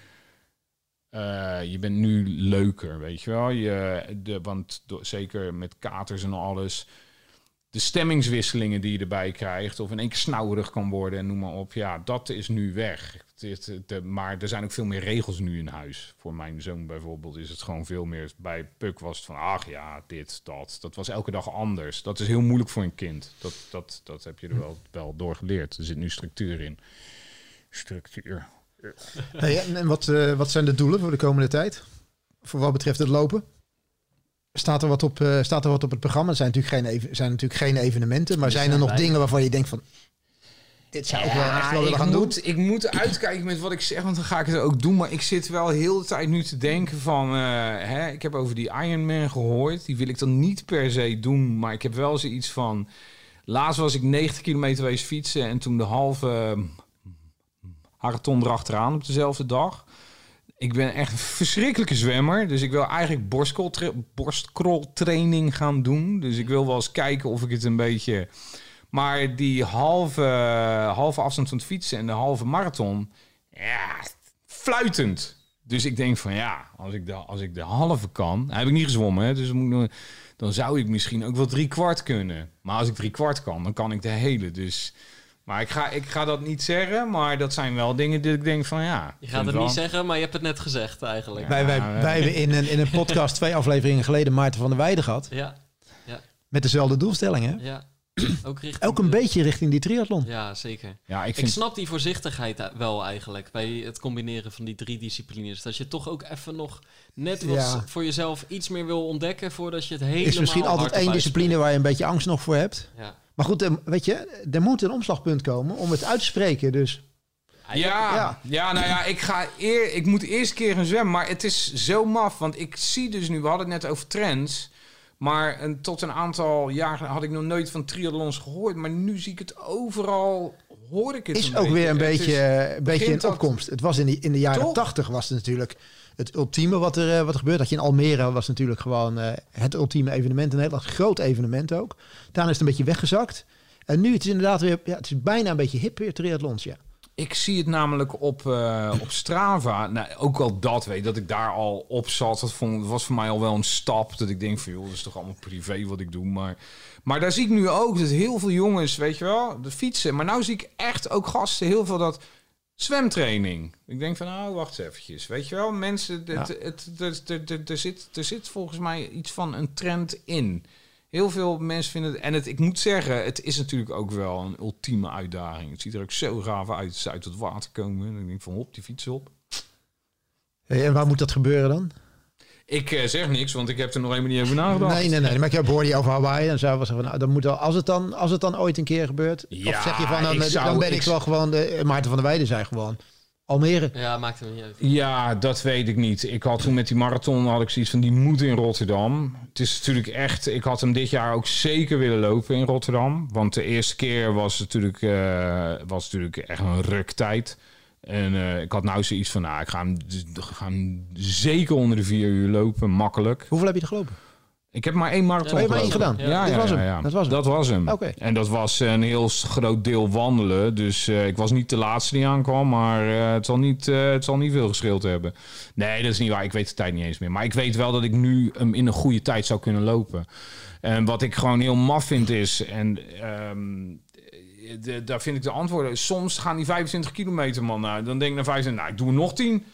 je bent nu leuker, weet je wel. Je, de, want zeker met katers en alles. De stemmingswisselingen die je erbij krijgt, of in één keer snauwerig kan worden en noem maar op. Ja, dat is nu weg. De- maar er zijn ook veel meer regels nu in huis. Voor mijn zoon bijvoorbeeld is het gewoon veel meer. Bij Puk was het van, ach ja, dit, dat. Dat was elke dag anders. Dat is heel moeilijk voor een kind. Dat, dat, dat heb je er wel, wel door geleerd. Er zit nu structuur in. Structuur. Hey, en wat, eh, wat zijn de doelen voor de komende tijd? Voor wat betreft het lopen? Staat er wat op, eh, staat er wat op het programma? Er zijn natuurlijk geen, even- zijn natuurlijk geen evenementen, maar zijn er nog dingen waarvan je denkt van... Dit zou ik wel echt wel willen gaan doen. moet, Ik moet uitkijken met wat ik zeg, want dan ga ik het ook doen. Maar ik zit wel heel de tijd nu te denken van... eh, hè, ik heb over die Ironman gehoord. Die wil ik dan niet per se doen. Maar ik heb wel zoiets van... Laatst was ik 90 kilometer wees fietsen... en toen de halve marathon erachteraan op dezelfde dag. Ik ben echt een verschrikkelijke zwemmer. Dus ik wil eigenlijk borstkroltra- borstkroltraining gaan doen. Dus ik wil wel eens kijken of ik het een beetje... Maar die halve, halve afstand van het fietsen en de halve marathon... Ja, fluitend. Dus ik denk van ja, als ik de, als ik de halve kan... Nou, heb ik niet gezwommen, hè, dus dan, moet ik nog- dan zou ik misschien ook wel drie kwart kunnen. Maar als ik drie kwart kan, dan kan ik de hele. Dus... Maar ik ga, ik ga dat niet zeggen, maar dat zijn wel dingen die ik denk van ja. Je gaat het wel- niet zeggen, maar je hebt het net gezegd eigenlijk. Wij, wij, Ja, wij hebben in een, in een podcast twee afleveringen geleden Maarten van der Weijden gehad. Ja, Met dezelfde doelstellingen. ja. Ook richting... Ook een de- beetje richting die triathlon. Ja, zeker. Ja, ik snap die voorzichtigheid wel eigenlijk bij het combineren van die drie disciplines. Dat je toch ook even nog net wat Ja. voor jezelf iets meer wil ontdekken voordat je het helemaal Is misschien altijd één discipline waar je een beetje angst nog voor hebt. Ja. Maar goed, eh, weet je, er moet een omslagpunt komen om het uit te spreken. Dus Ja, Ja. ja. nou ja, ik, ga eer, ik moet eerst een keer gaan zwemmen. Maar het is zo maf, want ik zie dus nu... We hadden het net over trends. Maar een, tot een aantal jaar had ik nog nooit van triathlons gehoord. Maar nu zie ik het overal, hoor ik het is ook weer een beetje, is- eh, een beetje in opkomst. Het was in, die, in de jaren tachtig was het natuurlijk het ultieme wat er, eh, wat er gebeurt. Dat je in Almere was natuurlijk gewoon eh, het ultieme evenement. Een heel groot evenement ook. Daarna is het een beetje weggezakt. En nu het is inderdaad weer, ja, het is bijna een beetje hip weer triathlons, ja. Ik zie het namelijk op, eh, op Strava. Nou, ook al dat weet dat ik daar al op zat. Dat vond, dat was voor mij al wel een stap. Dat ik denk van joh, dat is toch allemaal privé wat ik doe. Maar, maar daar zie ik nu ook dat heel veel jongens, weet je wel, de fietsen. Maar nou zie ik echt ook gasten heel veel dat zwemtraining. Ik denk van nou, wacht eventjes. Weet je wel, mensen, Ja. er, zit, er zit volgens mij iets van een trend in. Heel veel mensen vinden het... En het, ik moet zeggen, het is natuurlijk ook wel een ultieme uitdaging. Het ziet er ook zo gaaf uit, ze uit het water komen. En ik denk van, hop, die fiets op. Hey, en waar moet dat gebeuren dan? Ik eh, zeg niks, want ik heb er nog helemaal niet over nagedacht. Nee, nee, nee. Maar ik heb hoorde je over Hawaii. En zou was van, nou, dan moet al, als het dan, als het dan ooit een keer gebeurt. Ja, of zeg je van, dan, ik zou- dan ben ik, ik- wel gewoon de Maarten van der Weijden zei gewoon Almere. Ja, maakt hem niet uit. Ja, dat weet ik niet. Ik had toen met die marathon had ik zoiets van die moet in Rotterdam. Het is natuurlijk echt. Ik had hem dit jaar ook zeker willen lopen in Rotterdam, want de eerste keer was natuurlijk eh, was natuurlijk echt een ruktijd. En eh, ik had nou zoiets van, nou, ik ga hem, ga hem zeker onder de vier uur lopen, makkelijk. Hoeveel heb je er gelopen? Ik heb maar één marathon Ja, maar één gedaan? Ja, ja, was hem. Dat was hem. Dat was hem. En dat was een heel groot deel wandelen. Dus eh, ik was niet de laatste die aankwam. Maar eh, het, zal niet, eh, het zal niet veel geschild hebben. Nee, dat is niet waar. Ik weet de tijd niet eens meer. Maar ik weet wel dat ik nu hem in een goede tijd zou kunnen lopen. En wat ik gewoon heel maf vind is... En ehm, de, daar vind ik de antwoorden... Soms gaan die 25 kilometer man naar. Dan denk ik naar 25... Nou, ik doe nog 10.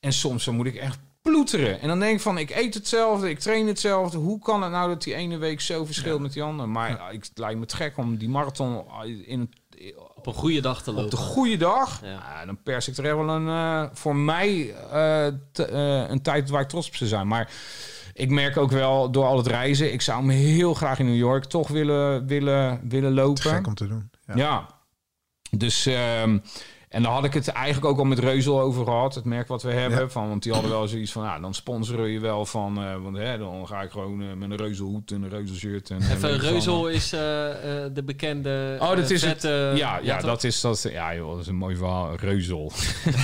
En soms dan moet ik echt ploeteren. En dan denk ik van, ik eet hetzelfde, ik train hetzelfde. Hoe kan het nou dat die ene week zo verschilt met die andere? Maar ja, ik, het lijkt me te gek om die marathon in een, Op een goede dag te lopen. op de goede dag... Ja. Dan pers ik er wel een, eh, voor mij eh, te- eh, een tijd waar ik trots op zou zijn. Maar ik merk ook wel door al het reizen... ik zou me heel graag in New York toch willen, willen, willen lopen. Te gek om te doen. Ja. Ja. Dus, ehm, en daar had ik het eigenlijk ook al met Reuzel over gehad. Het merk wat we hebben. Ja. Van, want die hadden wel zoiets van, ja, dan sponsoren je wel van... eh, want hè, dan ga ik gewoon eh, met een Reuzelhoed en een Reuzelshirt. En, en van, Reuzel is eh, eh, de bekende Oh, dat is het. ja, ja, toch? dat is dat. Ja, joh, dat is een mooi verhaal. Reuzel.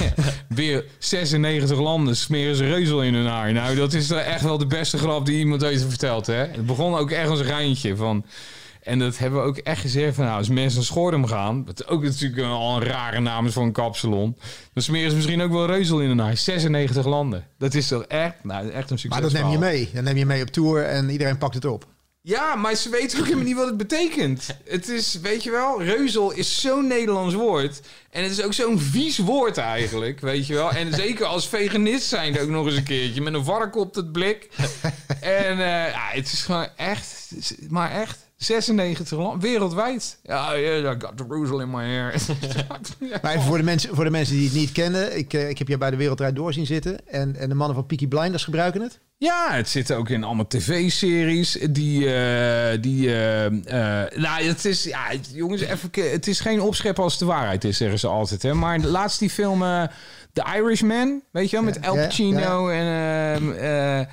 Weer 96 landen smeren ze reuzel in hun haar. Nou, dat is echt wel de beste grap die iemand ooit verteld, hè? Het begon ook echt als een geintje van. En dat hebben we ook echt gezegd van, nou, als mensen naar Schoorm gaan, wat ook natuurlijk al een rare naam is voor een kapsalon, dan smeren ze misschien ook wel reuzel in een huis. 96 landen. Dat is toch echt, nou, echt een succes. Maar dat neem je mee. Dan neem je mee op tour en iedereen pakt het op. Ja, maar ze weten ook helemaal niet wat het betekent. Het is, weet je wel, reuzel is zo'n Nederlands woord. En het is ook zo'n vies woord eigenlijk, weet je wel. En zeker als veganist zijn ook nog eens een keertje. Met een vark op het blik. En uh, ja, het is gewoon echt, maar echt, 96 land, wereldwijd. Ja, yeah, I got the reuzel in my hair. Maar even voor de, mensen, voor de mensen die het niet kennen. Ik, uh, ik heb je bij de Wereldrijd door zien zitten. En, en de mannen van Peaky Blinders gebruiken het. Ja, het zit ook in allemaal tv-series. Die, uh, die, uh, uh, nou, het is, ja, jongens, even, het is geen opschep als de waarheid is, zeggen ze altijd. Hè? Maar laatst die film The Irishman, weet je wel, met ja, Al Pacino ja, ja. en.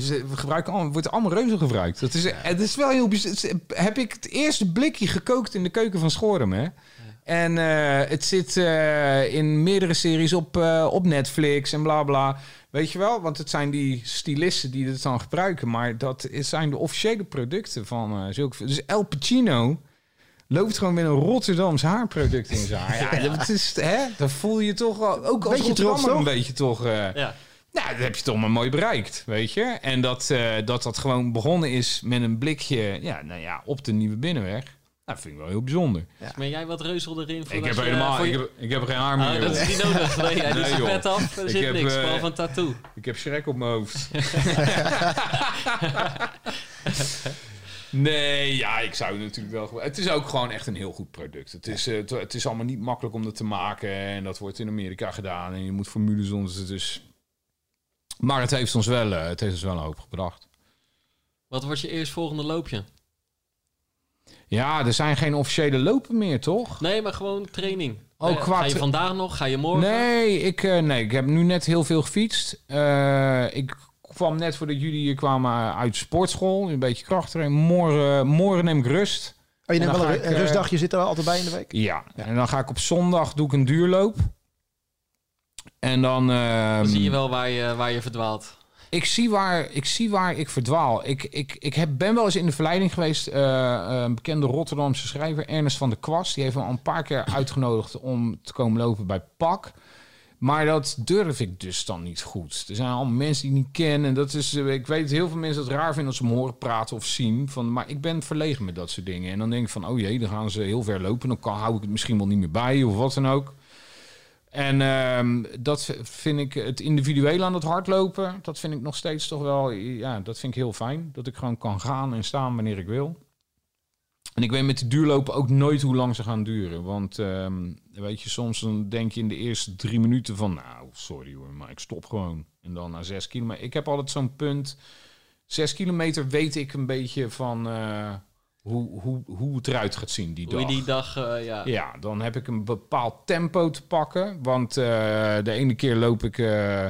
Ze gebruiken allemaal, wordt allemaal reuze gebruikt. Dat is, het is wel heel bijzonder. Heb ik het eerste blikje gekookt in de keuken van Schorum, hè? En uh, het zit uh, in meerdere series op, uh, op Netflix en bla bla. Weet je wel? Want het zijn die stylisten die het dan gebruiken. Maar dat zijn de officiële producten van zulke... Dus El Pacino loopt gewoon met een Rotterdams haarproduct in zijn haar. Ja, dat is... Hè? Dan voel je toch wel... Ook als Rotterdammer een beetje toch... ja. Nou, dat heb je toch maar mooi bereikt, weet je. En dat, uh, dat dat gewoon begonnen is met een blikje ja, nou ja, op de Nieuwe Binnenweg. Nou, vind ik wel heel bijzonder. Ja. Maar jij wat reuzel erin? Ik heb, helemaal, je... ik, heb, ik heb geen haar meer. Oh, dat is niet nodig. Nee, hij doet zijn pet af. Er zit heb, niks, uh, behalve een tattoo. Ik heb schrek op mijn hoofd. nee, ja, ik zou natuurlijk wel... Het is ook gewoon echt een heel goed product. Het is, uh, het is allemaal niet makkelijk om dat te maken. En dat wordt in Amerika gedaan. En je moet formules onder. Dus maar het heeft ons wel, uh, het heeft ons wel een hoop gebracht. Wat wordt je eerstvolgende loopje? Ja, er zijn geen officiële lopen meer, toch? Nee, maar gewoon training. Oh, uh, Ga je vandaag nog? Ga je morgen? Nee, ik, uh, nee, ik heb nu net heel veel gefietst. ik kwam net voordat jullie hier kwamen uit sportschool. Een beetje kracht erin. Morgen, morgen neem ik rust. Oh, je neemt wel een, een rustdagje, zit er altijd bij in de week? Ja. ja, en dan ga ik op zondag doe ik een duurloop. En dan, uh, dan zie je wel waar je, waar je verdwaalt. Ik zie waar ik, zie waar ik verdwaal. Ik, ik, ik heb, ben wel eens in de verleiding geweest. Uh, een bekende Rotterdamse schrijver, Ernest van der Kwast. Die heeft me al een paar keer uitgenodigd om te komen lopen bij PAK. Maar dat durf ik dus dan niet goed. Er zijn allemaal mensen die ik niet ken. En dat is, ik weet heel veel mensen dat het raar vinden als ze me horen praten of zien. Van, maar ik ben verlegen met dat soort dingen. En dan denk ik van, oh jee, dan gaan ze heel ver lopen. Dan kan, hou ik het misschien wel niet meer bij of wat dan ook. En um, dat vind ik het individueel aan het hardlopen, dat vind ik nog steeds toch wel, ja, dat vind ik heel fijn. Dat ik gewoon kan gaan en staan wanneer ik wil. En ik weet met de duurlopen ook nooit hoe lang ze gaan duren. Want um, weet je, soms dan denk je in de eerste drie minuten van, nou, sorry hoor, maar ik stop gewoon. En dan na zes kilometer. Ik heb altijd zo'n punt, zes kilometer weet ik een beetje van... Uh, hoe, hoe, hoe het eruit gaat zien die hoe dag. die dag, uh, ja. Ja, dan heb ik een bepaald tempo te pakken. Want uh, de ene keer loop ik, uh,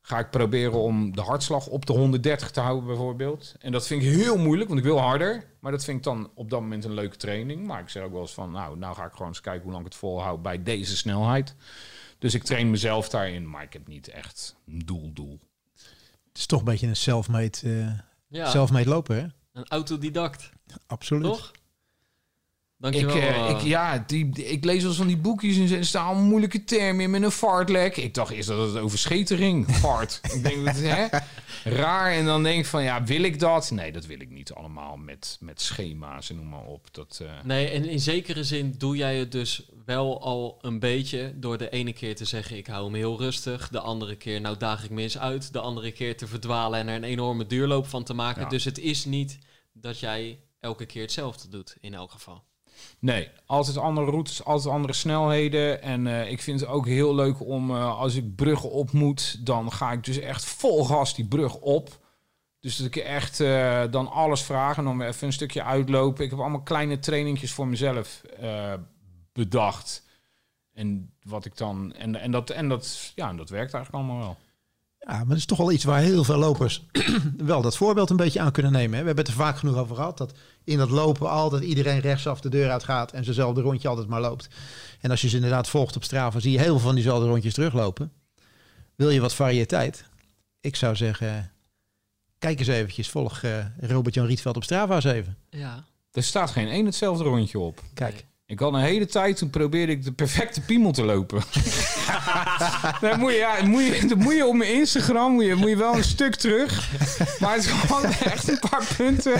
ga ik proberen om de hartslag op de 130 te houden bijvoorbeeld. En dat vind ik heel moeilijk, want ik wil harder. Maar dat vind ik dan op dat moment een leuke training. Maar ik zeg ook wel eens van, nou, nou ga ik gewoon eens kijken hoe lang ik het volhoud bij deze snelheid. Dus ik train mezelf daarin, maar ik heb niet echt een doel, doel. Het is toch een beetje een self-made, ja. self-made lopen, hè? Een autodidact. Absoluut. Toch? Dankjewel. Ik, uh, ik, ja, die, ik lees wel van die boekjes en er staan allemaal moeilijke termen in met een fartlek. Ik dacht eerst dat het over schetering, fart. ik denk dat hè, raar. En dan denk ik van, ja, wil ik dat? Nee, dat wil ik niet allemaal met, met schema's en noem maar op. Dat, uh... Nee, en in zekere zin doe jij het dus wel al een beetje door de ene keer te zeggen, ik hou hem heel rustig. De andere keer, nou daag ik me eens uit. De andere keer te verdwalen en er een enorme duurloop van te maken. Ja. Dus het is niet dat jij elke keer hetzelfde doet, in elk geval. Nee, altijd andere routes, altijd andere snelheden. En uh, ik vind het ook heel leuk om, uh, als ik bruggen op moet, dan ga ik dus echt vol gas die brug op. Dus dat ik echt uh, dan alles vraag en dan even een stukje uitlopen. Ik heb allemaal kleine trainingjes voor mezelf bedacht. En wat ik dan. En, en, dat, en dat, ja, dat werkt eigenlijk allemaal wel. Ja, maar het is toch wel iets waar heel veel lopers wel dat voorbeeld een beetje aan kunnen nemen. Hè? We hebben het er vaak genoeg over gehad. Dat in dat lopen altijd iedereen rechtsaf de deur uit gaat en zijnzelfde rondje altijd maar loopt. En als je ze inderdaad volgt op Strava, zie je heel veel van diezelfde rondjes teruglopen. Wil je wat variëteit? Ik zou zeggen, kijk eens eventjes, volg uh, Robert-Jan Rietveld op Strava eens even. Ja, Er staat geen één hetzelfde rondje op. Kijk. Ik had een hele tijd, toen probeerde ik de perfecte piemel te lopen. dan, moet je, ja, moet je, dan moet je op mijn Instagram moet je, moet je wel een stuk terug. Maar het gewoon echt een paar punten.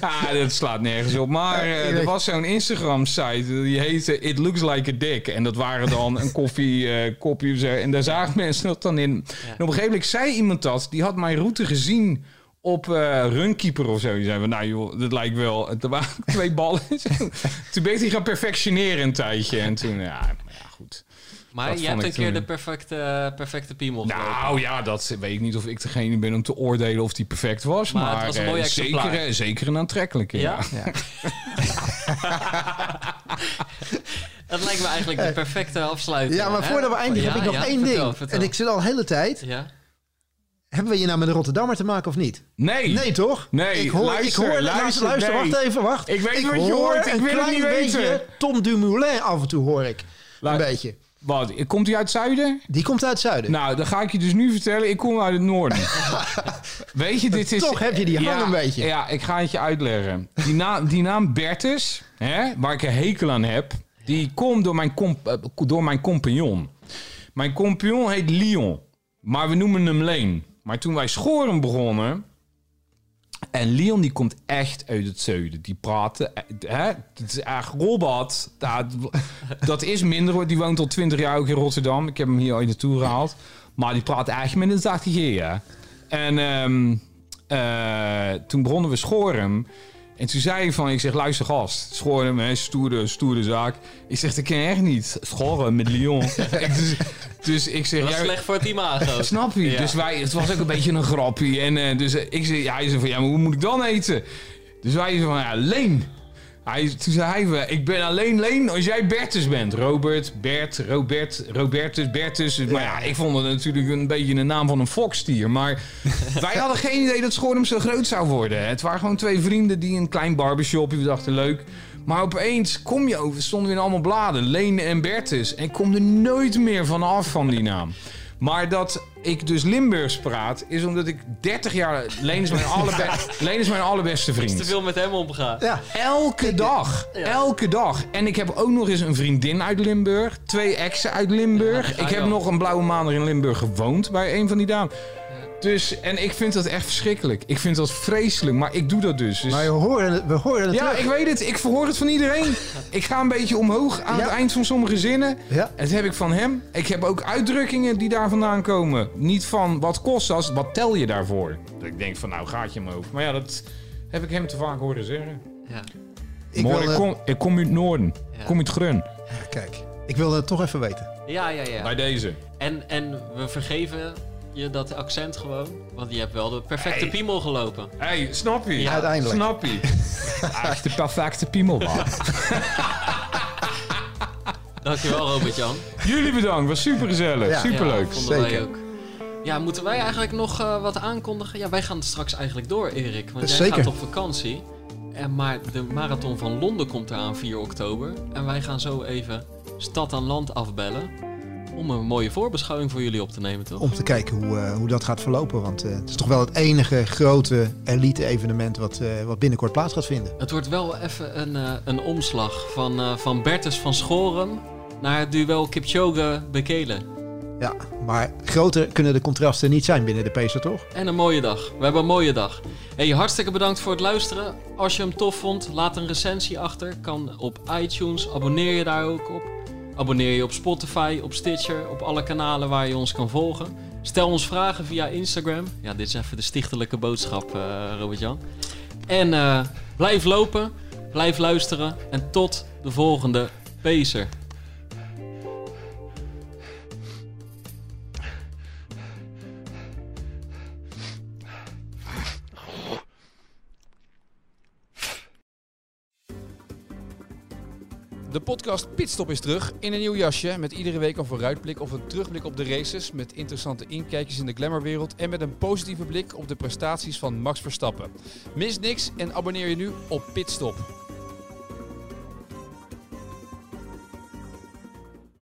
Ja, dat slaat nergens op. Maar eh, er was zo'n Instagram-site, die heette It Looks Like a Dick. En dat waren dan een koffie, eh kopje zo. En daar zagen mensen dat dan in. En op een gegeven moment zei iemand dat, die had mijn route gezien op eh Runkeeper of zo. Die zei van, nou joh, dat lijkt wel. Er waren twee ballen. toen ben ik die gaan perfectioneren een tijdje. En toen, ja, maar ja goed. Maar Dat je hebt een keer toen- de perfecte, perfecte piemel gelopen. Nou ja, dat weet ik niet of ik degene ben om te oordelen of die perfect was. Maar Maar, het was een eh, mooi zeker, eh, zeker een aantrekkelijke. Ja? Ja. Ja. Dat lijkt me eigenlijk de perfecte afsluiting. Ja, maar hè? voordat we eindigen Ja, heb ik nog ja, één vertel, ding. vertel. En ik zit al een hele tijd. Ja? Hebben we hier nou met de Rotterdammer te maken of niet? Nee. Nee, toch? Nee, ik hoor, luister, ik hoor, luister, luister, nee. wacht even, wacht. Ik weet wat je hoort, ik een wil het niet beetje weten. Tom Dumoulin af en toe hoor ik. Een beetje. Wat, komt hij uit het zuiden? Die komt uit het zuiden. Nou, dan ga ik je dus nu vertellen. Ik kom uit het noorden. Weet je, dit is... Toch heb je die hang ja, een beetje. Ja, ik ga het je uitleggen. Die, naam, die naam Bertus, hè, waar ik een hekel aan heb... die komt door mijn, comp, eh, door mijn compagnon. Mijn compagnon heet Leon. Maar we noemen hem Leen. Maar toen wij schoren begonnen... En Leon die komt echt uit het zuiden. Die praten, eh, hè, het is echt Robert. Dat, dat is minder. Die woont al 20 jaar ook in Rotterdam. Ik heb hem hier ooit naartoe gehaald. Maar die praat echt met een zachte G. En ehm, eh, toen begonnen we Schorum. En toen zei hij van, ik zeg, luister gast, Schorum, hè, stoere, stoere zaak. Ik zeg, dat ken je echt niet. Schorum met Lyon. Dus, dus ik zeg, Dat jij- slecht voor het imago. Snap je? Ja. Dus wij, het was ook een beetje een grapje. En eh, dus eh, ik zei, ja, hij zei van, ja, maar hoe moet ik dan eten? Dus wij zeiden van, ja, Leen. Hij, toen zei hij, ik ben alleen Leen als jij Bertus bent. Robert, Bert, Robert, Robertus, Bertus. Maar ja, ik vond het natuurlijk een beetje een naam van een fokstier. Maar wij hadden geen idee dat Schorum zo groot zou worden. Het waren gewoon twee vrienden die een klein barbershopje, we dachten leuk. Maar opeens kom je over, stonden weer allemaal bladen. Leen en Bertus. En ik kom er nooit meer van af van die naam. Maar dat ik dus Limburgs praat, is omdat ik 30 jaar... Leen is mijn, allerbe Leen is mijn allerbeste vriend. Te veel met hem omgaan. Ja. Elke dag. Ja. Elke dag. En ik heb ook nog eens een vriendin uit Limburg. Twee exen uit Limburg. Ja, ik heb nog een blauwe maandag in Limburg gewoond bij een van die dames. Dus, en ik vind dat echt verschrikkelijk. Ik vind dat vreselijk, maar ik doe dat dus. Dus- Maar we horen het, we horen het ja, terug. ik weet het. Ik verhoor het van iedereen. Ik ga een beetje omhoog aan Ja. het eind van sommige zinnen. Ja. Dat heb ik van hem. Ik heb ook uitdrukkingen die daar vandaan komen. Niet van wat kost dat, wat tel je daarvoor? Dat ik denk van nou gaat je omhoog. Maar ja, dat heb ik hem te vaak horen zeggen. Ja. Ik Mooi, ik, kom, ik kom uit het noorden. Ja. Kom uit Grun. Kijk, ik wil het toch even weten. Ja, ja, ja. Bij deze. En, en we vergeven je dat accent gewoon. Want je hebt wel de perfecte Hey. piemel gelopen. Hé, hey, snap je? Ja, uiteindelijk. Snap je? Echt de perfecte piemel. man. Dankjewel, Robert-Jan. Jullie bedankt, was super gezellig. Ja. Superleuk. Ja, Zeker. ook. Ja, moeten wij eigenlijk nog eh, wat aankondigen? Ja, wij gaan straks eigenlijk door, Erik. Want jij Zeker. gaat op vakantie. En maar de marathon van Londen komt eraan 4 oktober. En wij gaan zo even stad aan land afbellen. Om een mooie voorbeschouwing voor jullie op te nemen, toch? Om te kijken hoe, eh, hoe dat gaat verlopen. Want eh, het is toch wel het enige grote elite-evenement wat, eh, wat binnenkort plaats gaat vinden. Het wordt wel even een, een omslag van, van Bertus van Schoren naar het duel Kipchoge-Bekele. Ja, maar groter kunnen de contrasten niet zijn binnen de pacer, toch? En een mooie dag. We hebben een mooie dag. Hey, hartstikke bedankt voor het luisteren. Als je hem tof vond, laat een recensie achter. Kan op iTunes. Abonneer je daar ook op. Abonneer je op Spotify, op Stitcher, op alle kanalen waar je ons kan volgen. Stel ons vragen via Instagram. Ja, dit is even de stichtelijke boodschap, eh Robert-Jan. En eh, blijf lopen, blijf luisteren en tot de volgende Pacer. De podcast Pitstop is terug in een nieuw jasje met iedere week een vooruitblik of een terugblik op de races met interessante inkijkjes in de glamourwereld en met een positieve blik op de prestaties van Max Verstappen. Mis niks en abonneer je nu op Pitstop.